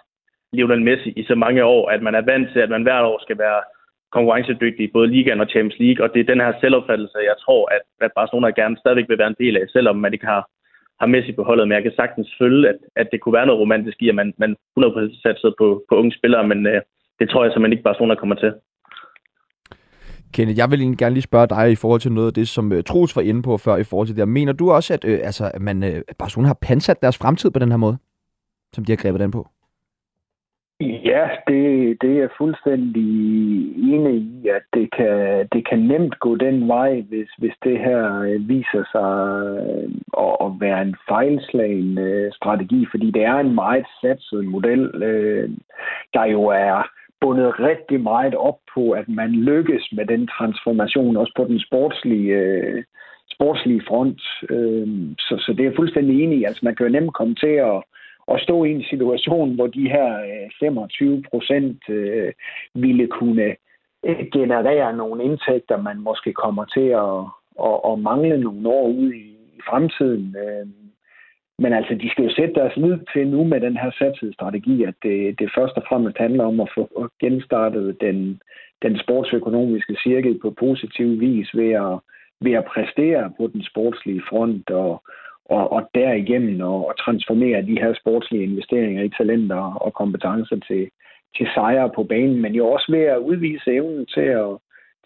Lionel Messi i så mange år, at man er vant til, at man hvert år skal være konkurrencedygtige, i både Ligaen og Champions League, og det er den her selvopfattelse, jeg tror, at, at Barcelona gerne stadigvæk vil være en del af, selvom man ikke har, har Messi på holdet. Men jeg kan sagtens følge, at, at det kunne være noget romantisk i, at man, man 100% satser på, på unge spillere, men øh, det tror jeg simpelthen ikke Barcelona kommer til. Kenneth, jeg vil egentlig gerne lige spørge dig i forhold til noget af det, som uh, Troels var inde på før i forhold til det her. Mener du også, at, øh, altså, at man, øh, Barcelona har pansat deres fremtid på den her måde, som de har grebet den på? Ja, det, det er fuldstændig enig i, at det kan, det kan nemt gå den vej, hvis, hvis det her øh, viser sig øh, at, at være en fejlslagen øh, strategi, fordi det er en meget satset model, der jo er bundet rigtig meget op på, at man lykkes med den transformation, også på den sportslige, sportslige front. Så, så det er fuldstændig enig i. Altså, man kan jo nemt komme til at at stå i en situation, hvor de her øh, 25 procent øh, ville kunne øh, generere nogle indtægter, man måske kommer til at, at, at mangle nogle år ude i, fremtiden. Men altså, de skal jo sætte deres lid til nu med den her satshedsstrategi, at det, det først og fremmest handler om at få genstartet den, den sportsøkonomiske cirkel på positiv vis ved at, ved at præstere på den sportslige front og, og, og derigennem og, og transformere de her sportslige investeringer i talenter og kompetencer til, til sejre på banen, men jo også ved at udvise evnen til at,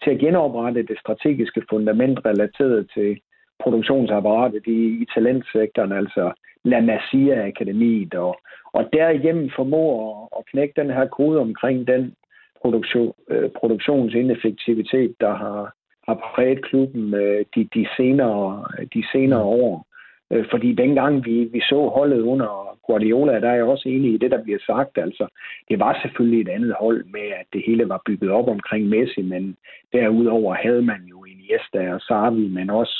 til at genoprette det strategiske fundament relateret til produktionsapparatet i, i talentsektoren, altså La Masia Akademiet, og, og derigennem formå at, at knække den her kode omkring den produktion, øh, produktionsineffektivitet, der har, har præget klubben øh, de, de, senere, de senere år. Øh, fordi dengang vi, vi så holdet under Guardiola, der er jeg også enig i det, der bliver sagt. Altså, det var selvfølgelig et andet hold med, at det hele var bygget op omkring Messi, men derudover havde man jo Iniesta og Xavi, men også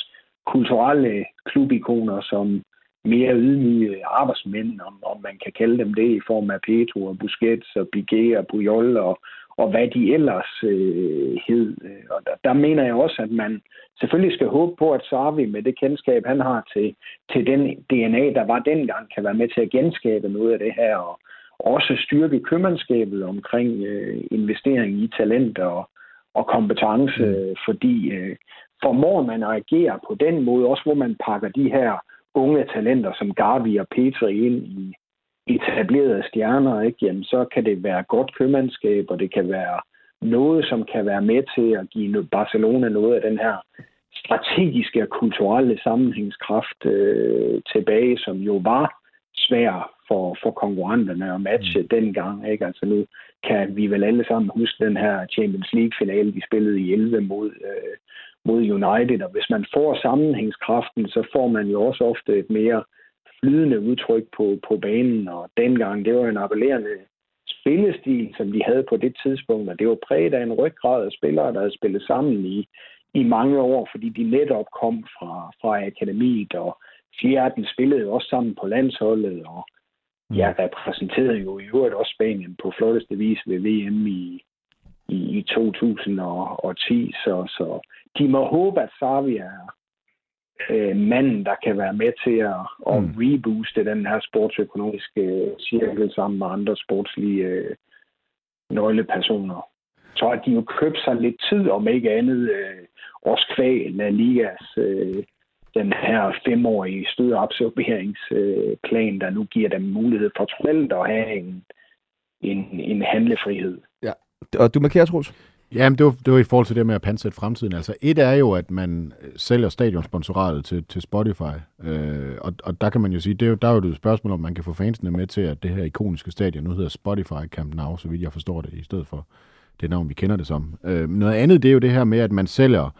kulturelle klubikoner som mere ydmyge arbejdsmænd, om, om man kan kalde dem det, i form af Petro og Busquets og Piqué og Puyol og, og hvad de ellers øh, hed. Og der, der mener jeg også, at man selvfølgelig skal håbe på, at Sarvi med det kendskab, han har til, til den DNA, der var dengang, kan være med til at genskabe noget af det her, og også styrke købmandskabet omkring øh, investering i talent og, og kompetence, mm. fordi øh, formår man at agere på den måde, også hvor man pakker de her unge talenter som Garvi og Petri ind i, etablerede stjerner, ikke? Jamen, så kan det være godt købmandskab, og det kan være noget, som kan være med til at give Barcelona noget af den her strategiske og kulturelle sammenhængskraft øh, tilbage, som jo var svær for, for konkurrenterne at matche mm. dengang. Ikke? Altså nu kan vi vel alle sammen huske den her Champions League-finale, de spillede i 11 mod, øh, mod United, og hvis man får sammenhængskraften, så får man jo også ofte et mere øh, flydende udtryk på, på banen, og dengang, det var en appellerende spillestil, som de havde på det tidspunkt, og det var præget af en ryggrad af spillere, der havde spillet sammen i, i mange år, fordi de netop kom fra, fra akademiet, og Fjerden spillede jo også sammen på landsholdet, og jeg mm. repræsenterede jo i øvrigt også Spanien på flotteste vis ved VM i, i, i 2010, så, så de må håbe, at Sarvi er, øh, manden, der kan være med til at, at mm. rebooste den her sportsøkonomiske cirkel sammen med andre sportslige øh, nøglepersoner. Så at de jo købt sig lidt tid, om ikke andet, øh, også kvæg La Ligas øh, den her femårige stødeabsorberingsplan, der nu giver dem mulighed for troligt at have en, en, en handlefrihed. Ja, og du markerer, Troels? Jamen, det var, det var i forhold til det med at pansætte fremtiden. Altså, et er jo, at man øh, sælger stadionsponsoratet til, til Spotify, øh, og, og der kan man jo sige, det er jo, der er jo et spørgsmål, om man kan få fansene med til, at det her ikoniske stadion nu hedder Spotify Camp Nou, så vidt jeg forstår det, i stedet for det navn, vi kender det som. Øh, noget andet, det er jo det her med, at man sælger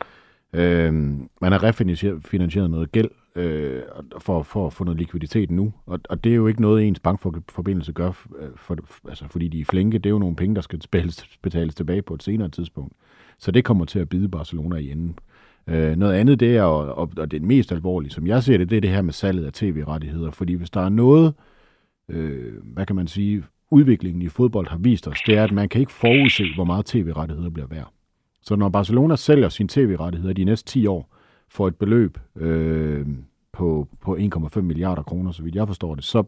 Øh, man har refinansieret noget gæld øh, for, for at få noget likviditet nu, og, og det er jo ikke noget, ens bankforbindelse gør, for, for, altså, fordi de er flinke. Det er jo nogle penge, der skal betales, betales tilbage på et senere tidspunkt. Så det kommer til at bide Barcelona i enden. Øh, noget andet, det er, og, og det mest alvorlige, som jeg ser det, det er det her med salget af tv-rettigheder. Fordi hvis der er noget, øh, hvad kan man sige, udviklingen i fodbold har vist os, det er, at man kan ikke forudse, hvor meget tv-rettigheder bliver værd. Så når Barcelona sælger sine tv-rettigheder de næste 10 år for et beløb øh, på, på 1,5 milliarder kroner, så vidt jeg forstår det, så,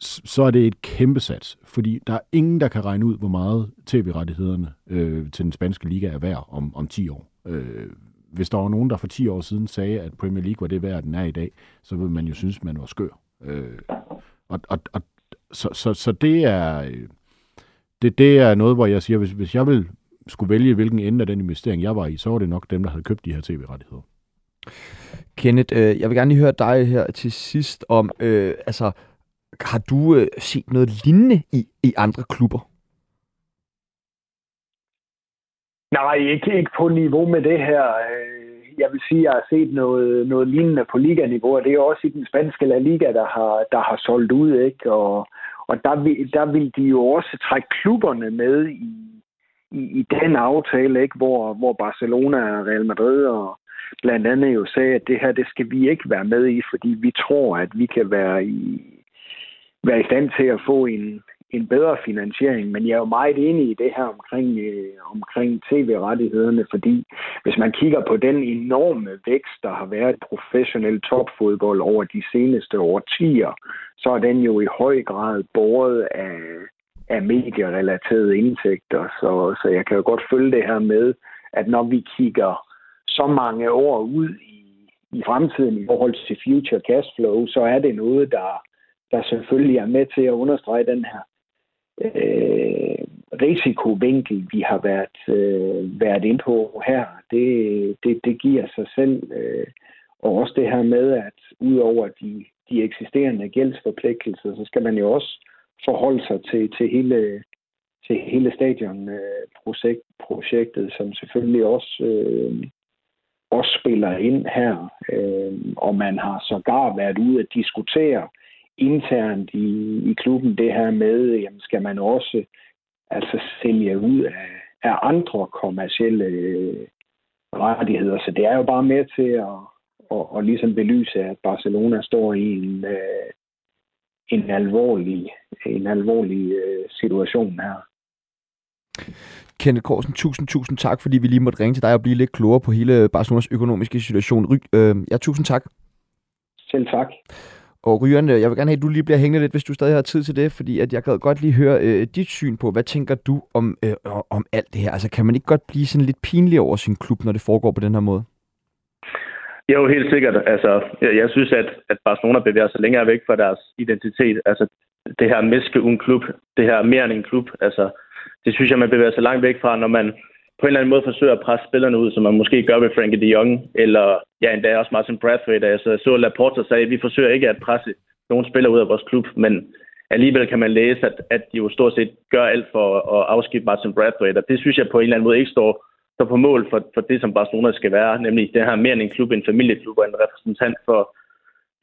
så er det et kæmpe sats, fordi der er ingen, der kan regne ud, hvor meget tv-rettighederne øh, til den spanske liga er værd om, om 10 år. Øh, hvis der var nogen, der for 10 år siden sagde, at Premier League var det værd, den er i dag, så ville man jo synes, man var skør. Øh, og, og, og, så, så, så det er det, det er noget, hvor jeg siger, hvis, hvis jeg vil skulle vælge, hvilken ende af den investering jeg var i, så var det nok dem, der havde købt de her tv-rettigheder. Kenneth, øh, jeg vil gerne lige høre dig her til sidst om, øh, altså, har du øh, set noget lignende i, i andre klubber? Nej, ikke, ikke på niveau med det her. Øh, jeg vil sige, at jeg har set noget, noget lignende på liganiveau, og det er også i den spanske La Liga, der har, der har solgt ud, ikke? Og, og der, vil, der vil de jo også trække klubberne med i, i, i den aftale, ikke? Hvor, hvor Barcelona og Real Madrid og blandt andet jo sagde, at det her, det skal vi ikke være med i, fordi vi tror, at vi kan være i, være i stand til at få en, en bedre finansiering, men jeg er jo meget enig i det her omkring, øh, omkring tv-rettighederne, fordi hvis man kigger på den enorme vækst, der har været i professionel topfodbold over de seneste årtier, så er den jo i høj grad båret af, af medierelaterede indtægter. Så, så jeg kan jo godt følge det her med, at når vi kigger så mange år ud i, i fremtiden i forhold til future cash flow, så er det noget, der, der selvfølgelig er med til at understrege den her øh, risikovinkel, vi har været, øh, været ind på her, det, det, det giver sig selv. Øh, og også det her med, at udover de, de eksisterende gældsforpligtelser, så skal man jo også forholde sig til, til hele til hele stadionprojektet, øh, som selvfølgelig også, øh, også spiller ind her. Øh, og man har sågar været ude at diskutere internt i, i klubben det her med, jamen skal man også altså sælge ud af, af andre kommercielle øh, rettigheder. Så det er jo bare med til at, og, og ligesom belyse, at Barcelona står i en, øh, en alvorlig, en alvorlig øh, situation her. Kenneth Korsen, tusind, tusind tak, fordi vi lige måtte ringe til dig og blive lidt klogere på hele Barcelonas økonomiske situation. Ry, øh, ja, tusind tak. Selv tak. Og Ryan, jeg vil gerne have, at du lige bliver hængende lidt, hvis du stadig har tid til det, fordi at jeg kan godt lige høre øh, dit syn på, hvad tænker du om, øh, om alt det her? Altså, kan man ikke godt blive sådan lidt pinlig over sin klub, når det foregår på den her måde? Jo, helt sikkert. Altså, jeg, jeg synes, at, at Barcelona bevæger sig længere væk fra deres identitet. Altså, det her meske un klub, det her mere end en klub, altså, det synes jeg, man bevæger sig langt væk fra, når man på en eller anden måde forsøger at presse spillerne ud, som man måske gør ved Frankie de Jong, eller ja, endda også Martin Bradford. Altså, jeg så Laporta sagde, at vi forsøger ikke at presse nogen spillere ud af vores klub, men alligevel kan man læse, at, at de jo stort set gør alt for at afskifte Martin Bradford, og det synes jeg på en eller anden måde ikke står, står på mål for, for det, som Barcelona skal være, nemlig det her mere end en klub, en familieklub og en repræsentant for,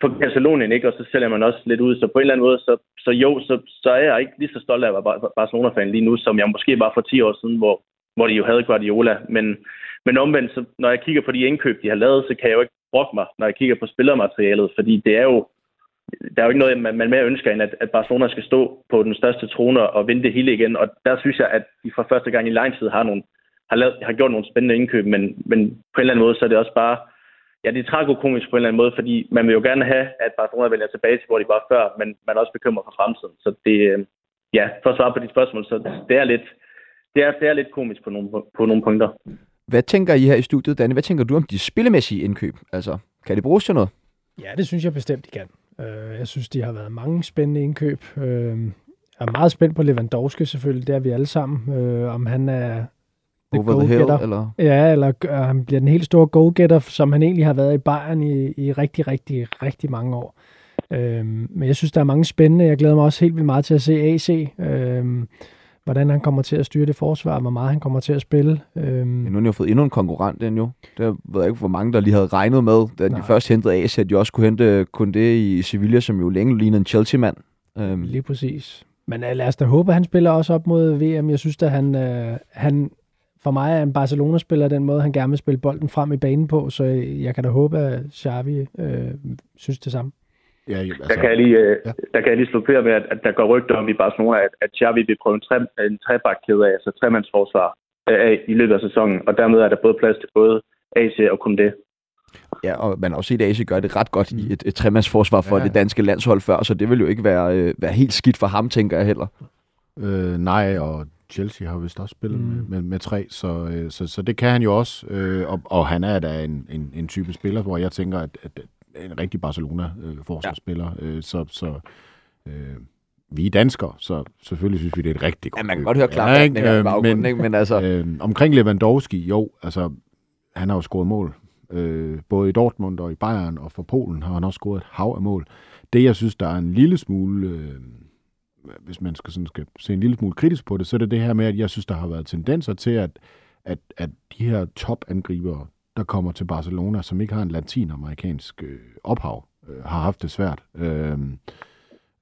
på Katalonien, ikke? Og så sælger man også lidt ud. Så på en eller anden måde, så, så jo, så, så er jeg ikke lige så stolt af at være Barcelona-fan lige nu, som jeg måske var for 10 år siden, hvor, hvor de jo havde Guardiola. Men, men omvendt, så, når jeg kigger på de indkøb, de har lavet, så kan jeg jo ikke brokke mig, når jeg kigger på spillermaterialet, fordi det er jo, der er jo ikke noget, man, man mere ønsker, end at, at Barcelona skal stå på den største trone og vinde det hele igen. Og der synes jeg, at de for første gang i lang tid har, nogle, har, lavet, har gjort nogle spændende indkøb, men, men på en eller anden måde, så er det også bare, ja, det er tragokomisk på en eller anden måde, fordi man vil jo gerne have, at Barcelona vælger tilbage til, hvor de var før, men man er også bekymret for fremtiden. Så det, øh, ja, for at svare på de spørgsmål, så det er lidt, det er, det er lidt komisk på nogle, på nogle punkter. Hvad tænker I her i studiet, Danne? Hvad tænker du om de spillemæssige indkøb? Altså, kan det bruges til noget? Ja, det synes jeg bestemt, de kan. Øh, jeg synes, de har været mange spændende indkøb. Øh, jeg er meget spændt på Lewandowski selvfølgelig, det er vi alle sammen. Om han er Over the hill, eller? Ja, eller øh, han bliver den helt store go-getter, som han egentlig har været i Bayern i, i rigtig, rigtig, rigtig mange år. Øhm, men jeg synes, der er mange spændende. Jeg glæder mig også helt vildt meget til at se AC. Øhm, hvordan han kommer til at styre det forsvar, hvor meget han kommer til at spille. Øhm, Ja, nu har jo fået endnu en konkurrent, den jo. Det ved jeg ikke, hvor mange, der lige havde regnet med, da Nej. de først hentede Asia, at de også kunne hente kun det i Sevilla, som jo længe ligner en Chelsea-mand. Øhm, Lige præcis. Men uh, lad os da håbe, at han spiller også op mod VM. Jeg synes, at han, uh, han for mig er en Barcelona-spiller den måde, han gerne vil spille bolden frem i banen på, så jeg kan da håbe, at Xavi uh, synes det samme. Ja, jo, Der kan jeg lige, øh, ja. der kan jeg lige slå flere med, at, at der går rygter om i Barcelona, at, at Xavi vil prøve en, tre, en trebakkæde af, altså tremandsforsvar øh, af i løbet af sæsonen, og dermed er der både plads til både AC og Koundé. Ja, og man har også set, at AC gør det ret godt i et, et tremandsforsvar for Ja. det danske landshold før, så det vil jo ikke være, øh, være helt skidt for ham, tænker jeg heller. Øh, nej, og Chelsea har vist også spillet mm. Med, med, med tre, så, øh, så, så det kan han jo også. Øh, og, og han er da en, en, en type spiller, hvor jeg tænker, at, at en rigtig Barcelona-forsvarsspiller. Øh, så så øh, vi er danskere, så selvfølgelig synes vi, det er et rigtig godt Ja, man kan godt høre klart, ja, ja, ikke? Øh, men, ikke? men altså, øh, omkring Lewandowski, jo, altså, han har jo scoret mål. Øh, både i Dortmund og i Bayern og for Polen har han også scoret et hav af mål. Det, jeg synes, der er en lille smule... Øh, hvis man skal, sådan skal se en lille smule kritisk på det, så er det det her med, at jeg synes, der har været tendenser til, at, at, at de her topangribere, der kommer til Barcelona, som ikke har en latinamerikansk øh, ophav, øh, har haft det svært. Øh,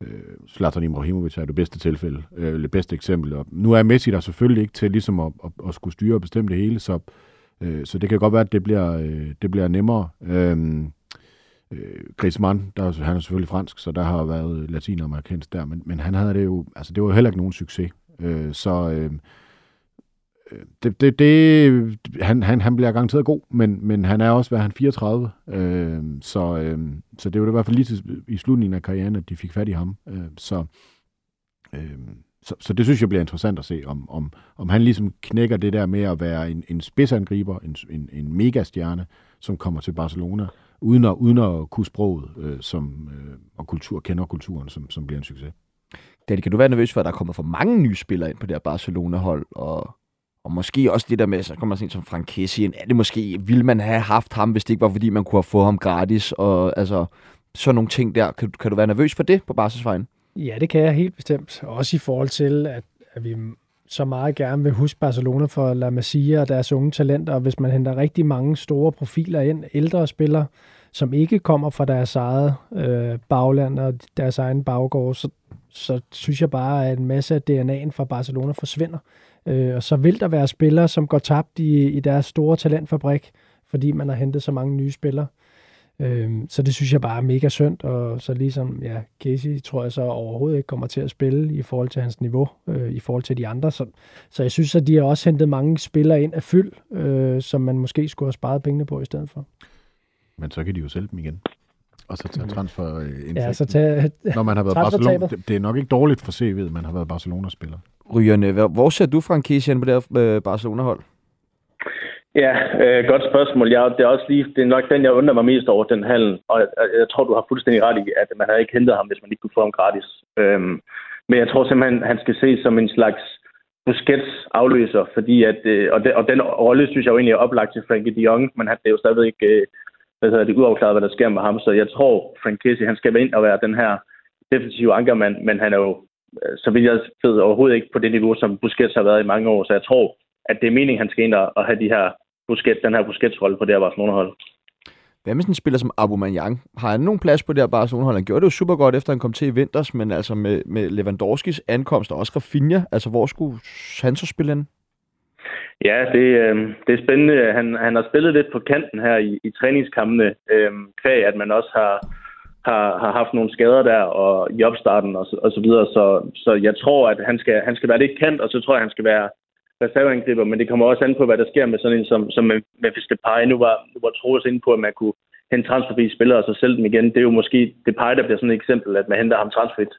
øh, Zlatan Ibrahimovic er det bedste tilfælde, øh, det bedste eksempel. Og nu er Messi der selvfølgelig ikke til ligesom at, at, at skulle styre og bestemme det hele, så, øh, så det kan godt være, at det bliver, øh, det bliver nemmere. Øh, øh, Griezmann, der, han er selvfølgelig fransk, så der har været øh, latinamerikansk der, men, men han havde det jo, altså det var jo heller ikke nogen succes. Øh, så øh, øh det, det, det, han, han, han bliver garanteret god, men, men han er også, hvad han, 34, øh, så, øh, så det var i hvert fald lige til, i slutningen af karrieren, at de fik fat i ham. Øh, så, øh, så, så det synes jeg bliver interessant at se, om, om, om han ligesom knækker det der med at være en, en spidsangriber, en, en, en megastjerne, som kommer til Barcelona, uden at, uden at kunne sproget øh, som, øh, og kultur, kender kulturen, som, som bliver en succes. Danny, kan du være nervøs for, at der er kommet for mange nye spillere ind på det her Barcelona-hold, og, og måske også det der med, så kommer sådan en som Frank Kessie ind. Er det måske, ville man have haft ham, hvis det ikke var, fordi man kunne have fået ham gratis, og altså, sådan nogle ting der. Kan, du- kan du være nervøs for det på barselsvejen? Ja, det kan jeg helt bestemt. Også i forhold til, at, at vi så meget gerne vil huske Barcelona for La Masia og deres unge talenter. Og hvis man henter rigtig mange store profiler ind, ældre spillere, som ikke kommer fra deres eget øh, bagland og deres egen baggård, så, så synes jeg bare, at en masse af DNA'en fra Barcelona forsvinder. Øh, og så vil der være spillere, som går tabt i, i deres store talentfabrik, fordi man har hentet så mange nye spillere. Øh, så det synes jeg bare er mega synd, og så ligesom, ja, Casey tror jeg så overhovedet ikke kommer til at spille i forhold til hans niveau, øh, i forhold til de andre. Så, så jeg synes, at de har også hentet mange spillere ind af fyld, øh, som man måske skulle have sparet pengene på i stedet for. Men så kan de jo sælge dem igen. Og så tage transfer øh, Ja, så tag, Når man har været. Barcelona, det, det er nok ikke dårligt for CV'et, man har været Barcelona-spiller. Rygerne, hvor, ser du Frank ind på det her øh, Barcelona-hold? Ja, øh, godt spørgsmål. Jeg, det, er også lige, det er nok den, jeg undrer mig mest over, den handel. Og jeg, jeg tror, du har fuldstændig ret i, at man havde ikke hentet ham, hvis man ikke kunne få ham gratis. Øhm, men jeg tror simpelthen, han skal ses som en slags Busquets afløser, fordi at, øh, og, det, og den rolle synes jeg jo egentlig er oplagt til Frankie de Jong, men han det er jo stadigvæk øh, hvad hedder det, uafklaret, hvad der sker med ham. Så jeg tror, Frank Casey, han skal ind og være den her defensive ankermand, men han er jo, øh, så vidt jeg ved, overhovedet ikke på det niveau, som Busquets har været i mange år. Så jeg tror, at det er meningen, han skal ind og, og have de her Busquets, den her Busquets-rolle på det her Barcelona-hold. Hvad med sådan en spiller som Aubameyang? Har han nogen plads på det her Barcelona-hold? Han gjorde det jo super godt, efter han kom til i vinters, men altså med, med Lewandowskis ankomst og også Rafinha, altså hvor skulle han så spille ind? Ja, det, øh, det er spændende. Han, han har spillet lidt på kanten her i, i træningskampene, øh, kvæg at man også har, har, har haft nogle skader der og i opstarten og og så videre. Så, så jeg tror, at han skal, han skal være lidt kant, og så tror jeg, han skal være reserveangriber, men det kommer også an på, hvad der sker med sådan en som, som Memphis Depay. Nu var, nu var Troels inde på, at man kunne hente transferfri spillere og så sælge dem igen. Det er jo måske Depay, der bliver sådan et eksempel, at man henter ham transferfrit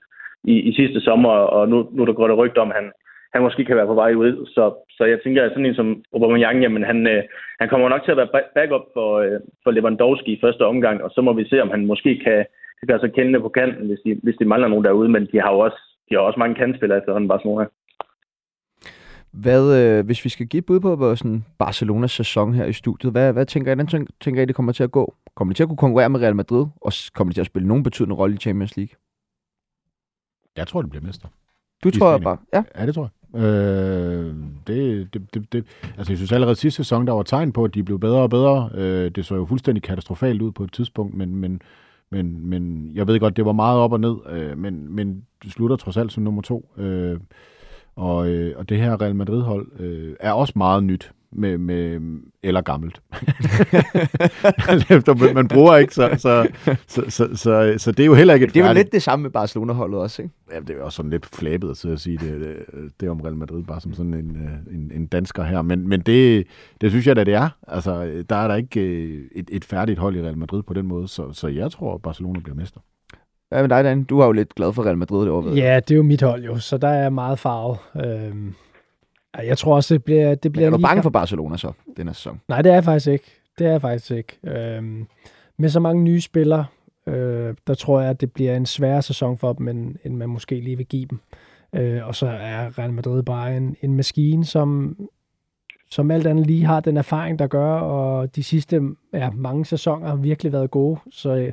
i, i sidste sommer, og nu, nu der går der rygter om, at han, han måske kan være på vej ud. Så, så jeg tænker, at sådan en som Aubameyang, jamen han, øh, han kommer nok til at være ba- backup for, øh, for Lewandowski i første omgang, og så må vi se, om han måske kan, kan gøre sig kendende på kanten, hvis de, hvis de mangler nogen derude, men de har jo også, de har også mange kantspillere efterhånden Barcelona. Hvad, øh, hvis vi skal give bud på hvor sådan Barcelonas sæson her i studiet, hvad, hvad tænker I, den tænker, tænker I, det kommer til at gå? Kommer de til at kunne konkurrere med Real Madrid, og kommer de til at spille nogen betydende rolle i Champions League? Jeg tror, det bliver mester. Du I tror jeg bare, ja. Ja, det tror jeg. Øh, det, det, det, det, altså, jeg synes allerede sidste sæson, der var tegn på, at de blev bedre og bedre. Øh, det så jo fuldstændig katastrofalt ud på et tidspunkt, men, men, men, men jeg ved godt, det var meget op og ned, øh, men, men det slutter trods alt som nummer to. Øh, og, øh, og det her Real Madrid-hold øh, er også meget nyt med, med eller gammelt. Man bruger ikke, så, så, så, så, så, så det er jo heller ikke et Det er jo lidt det samme med Barcelona-holdet også, ikke? Ja, det er jo også sådan lidt flabet at sidde og sige det, det, det om Real Madrid, bare som sådan en, øh, en, en dansker her. Men, men det, det synes jeg da, det er. Altså, der er der ikke øh, et, et færdigt hold i Real Madrid på den måde, så, så jeg tror, at Barcelona bliver mester. Hvad med dig, Dan? Du er jo lidt glad for Real Madrid ved jeg. Ja, det er jo mit hold jo, så der er meget farvet. Øhm, jeg tror også, det bliver, det Men bliver er du bange for Barcelona så, den her sæson? Nej, det er jeg faktisk ikke. Det er jeg faktisk ikke. Øhm, med så mange nye spillere, øh, der tror jeg, at det bliver en sværere sæson for dem, end, end man måske lige vil give dem. Øh, og så er Real Madrid bare en, en maskine, som, som alt andet lige har den erfaring, der gør, og de sidste ja, mange sæsoner har virkelig været gode. Så,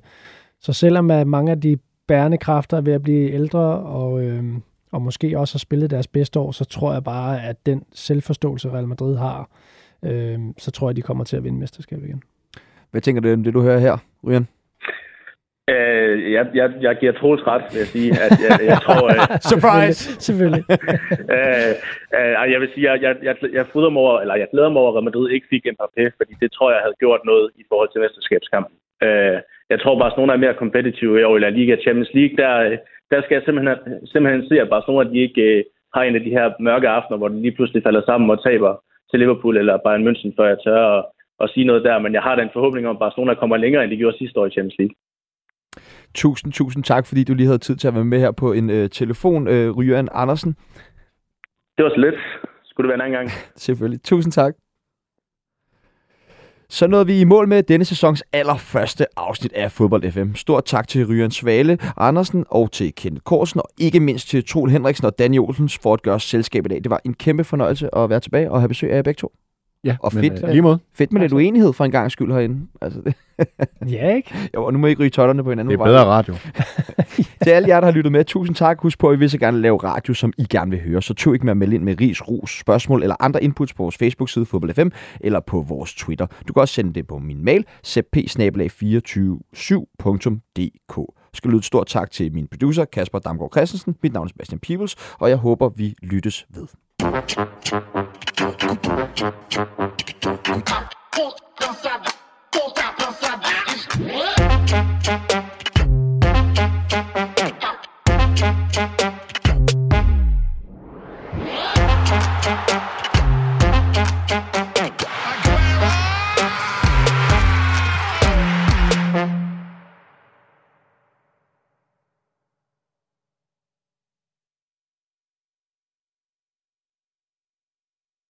så selvom at mange af de bærende kræfter er ved at blive ældre, og, øh, og måske også har spillet deres bedste år, så tror jeg bare, at den selvforståelse, Real Madrid har, øh, så tror jeg, de kommer til at vinde mesterskabet igen. Hvad tænker du om det, du hører her, Ryan? Øh, jeg, jeg, jeg giver Troels ret, vil jeg sige. At jeg, jeg tror, øh, Surprise! Selvfølgelig. øh, øh, jeg vil sige, jeg, jeg, jeg, jeg, mig over, eller jeg glæder mig over, at Real Madrid ikke fik Mbappé, fordi det tror jeg havde gjort noget i forhold til mesterskabskampen. Øh, jeg tror, Barcelona er mere kompetitive i år i La Liga Champions League. Der, der skal jeg simpelthen, simpelthen se, at Barcelona de ikke øh, har en af de her mørke aftener, hvor de lige pludselig falder sammen og taber til Liverpool eller Bayern München, før jeg tør at, at sige noget der. Men jeg har da en forhåbning om, at Barcelona kommer længere, end de gjorde sidste år i Champions League. Tusind, tusind tak, fordi du lige havde tid til at være med her på en øh, telefon, øh, Ryan Andersen. Det var så lidt. Skulle det være en anden gang. Selvfølgelig. Tusind tak. Så nåede vi i mål med denne sæsons allerførste afsnit af Fodbold FM. Stort tak til Ryan Svale Andersen og til Kenneth Korsen, og ikke mindst til Troel Henriksen og Daniel Olsen for at gøre os selskab i dag. Det var en kæmpe fornøjelse at være tilbage og have besøg af jer begge to. Ja, Og men, fedt. Øh, lige måde. Fedt med lidt uenighed for en gang skyld herinde. Altså, det, ja, ikke? jo, og nu må I ikke ryge totterne på hinanden. Det er bedre radio. Til alle jer, der har lyttet med, tusind tak. Husk på, at I vil så gerne lave radio, som I gerne vil høre. Så tog ikke med at melde ind med ris, ros, spørgsmål eller andre inputs på vores Facebook-side Fodbold FM eller på vores Twitter. Du kan også sende det på min mail, cp247.dk. skal lyde et stort tak til min producer, Kasper Damgaard Christensen. Mit navn er Sebastian Peebles, og jeg håber, vi lyttes ved. Puta dançada, puta dançada.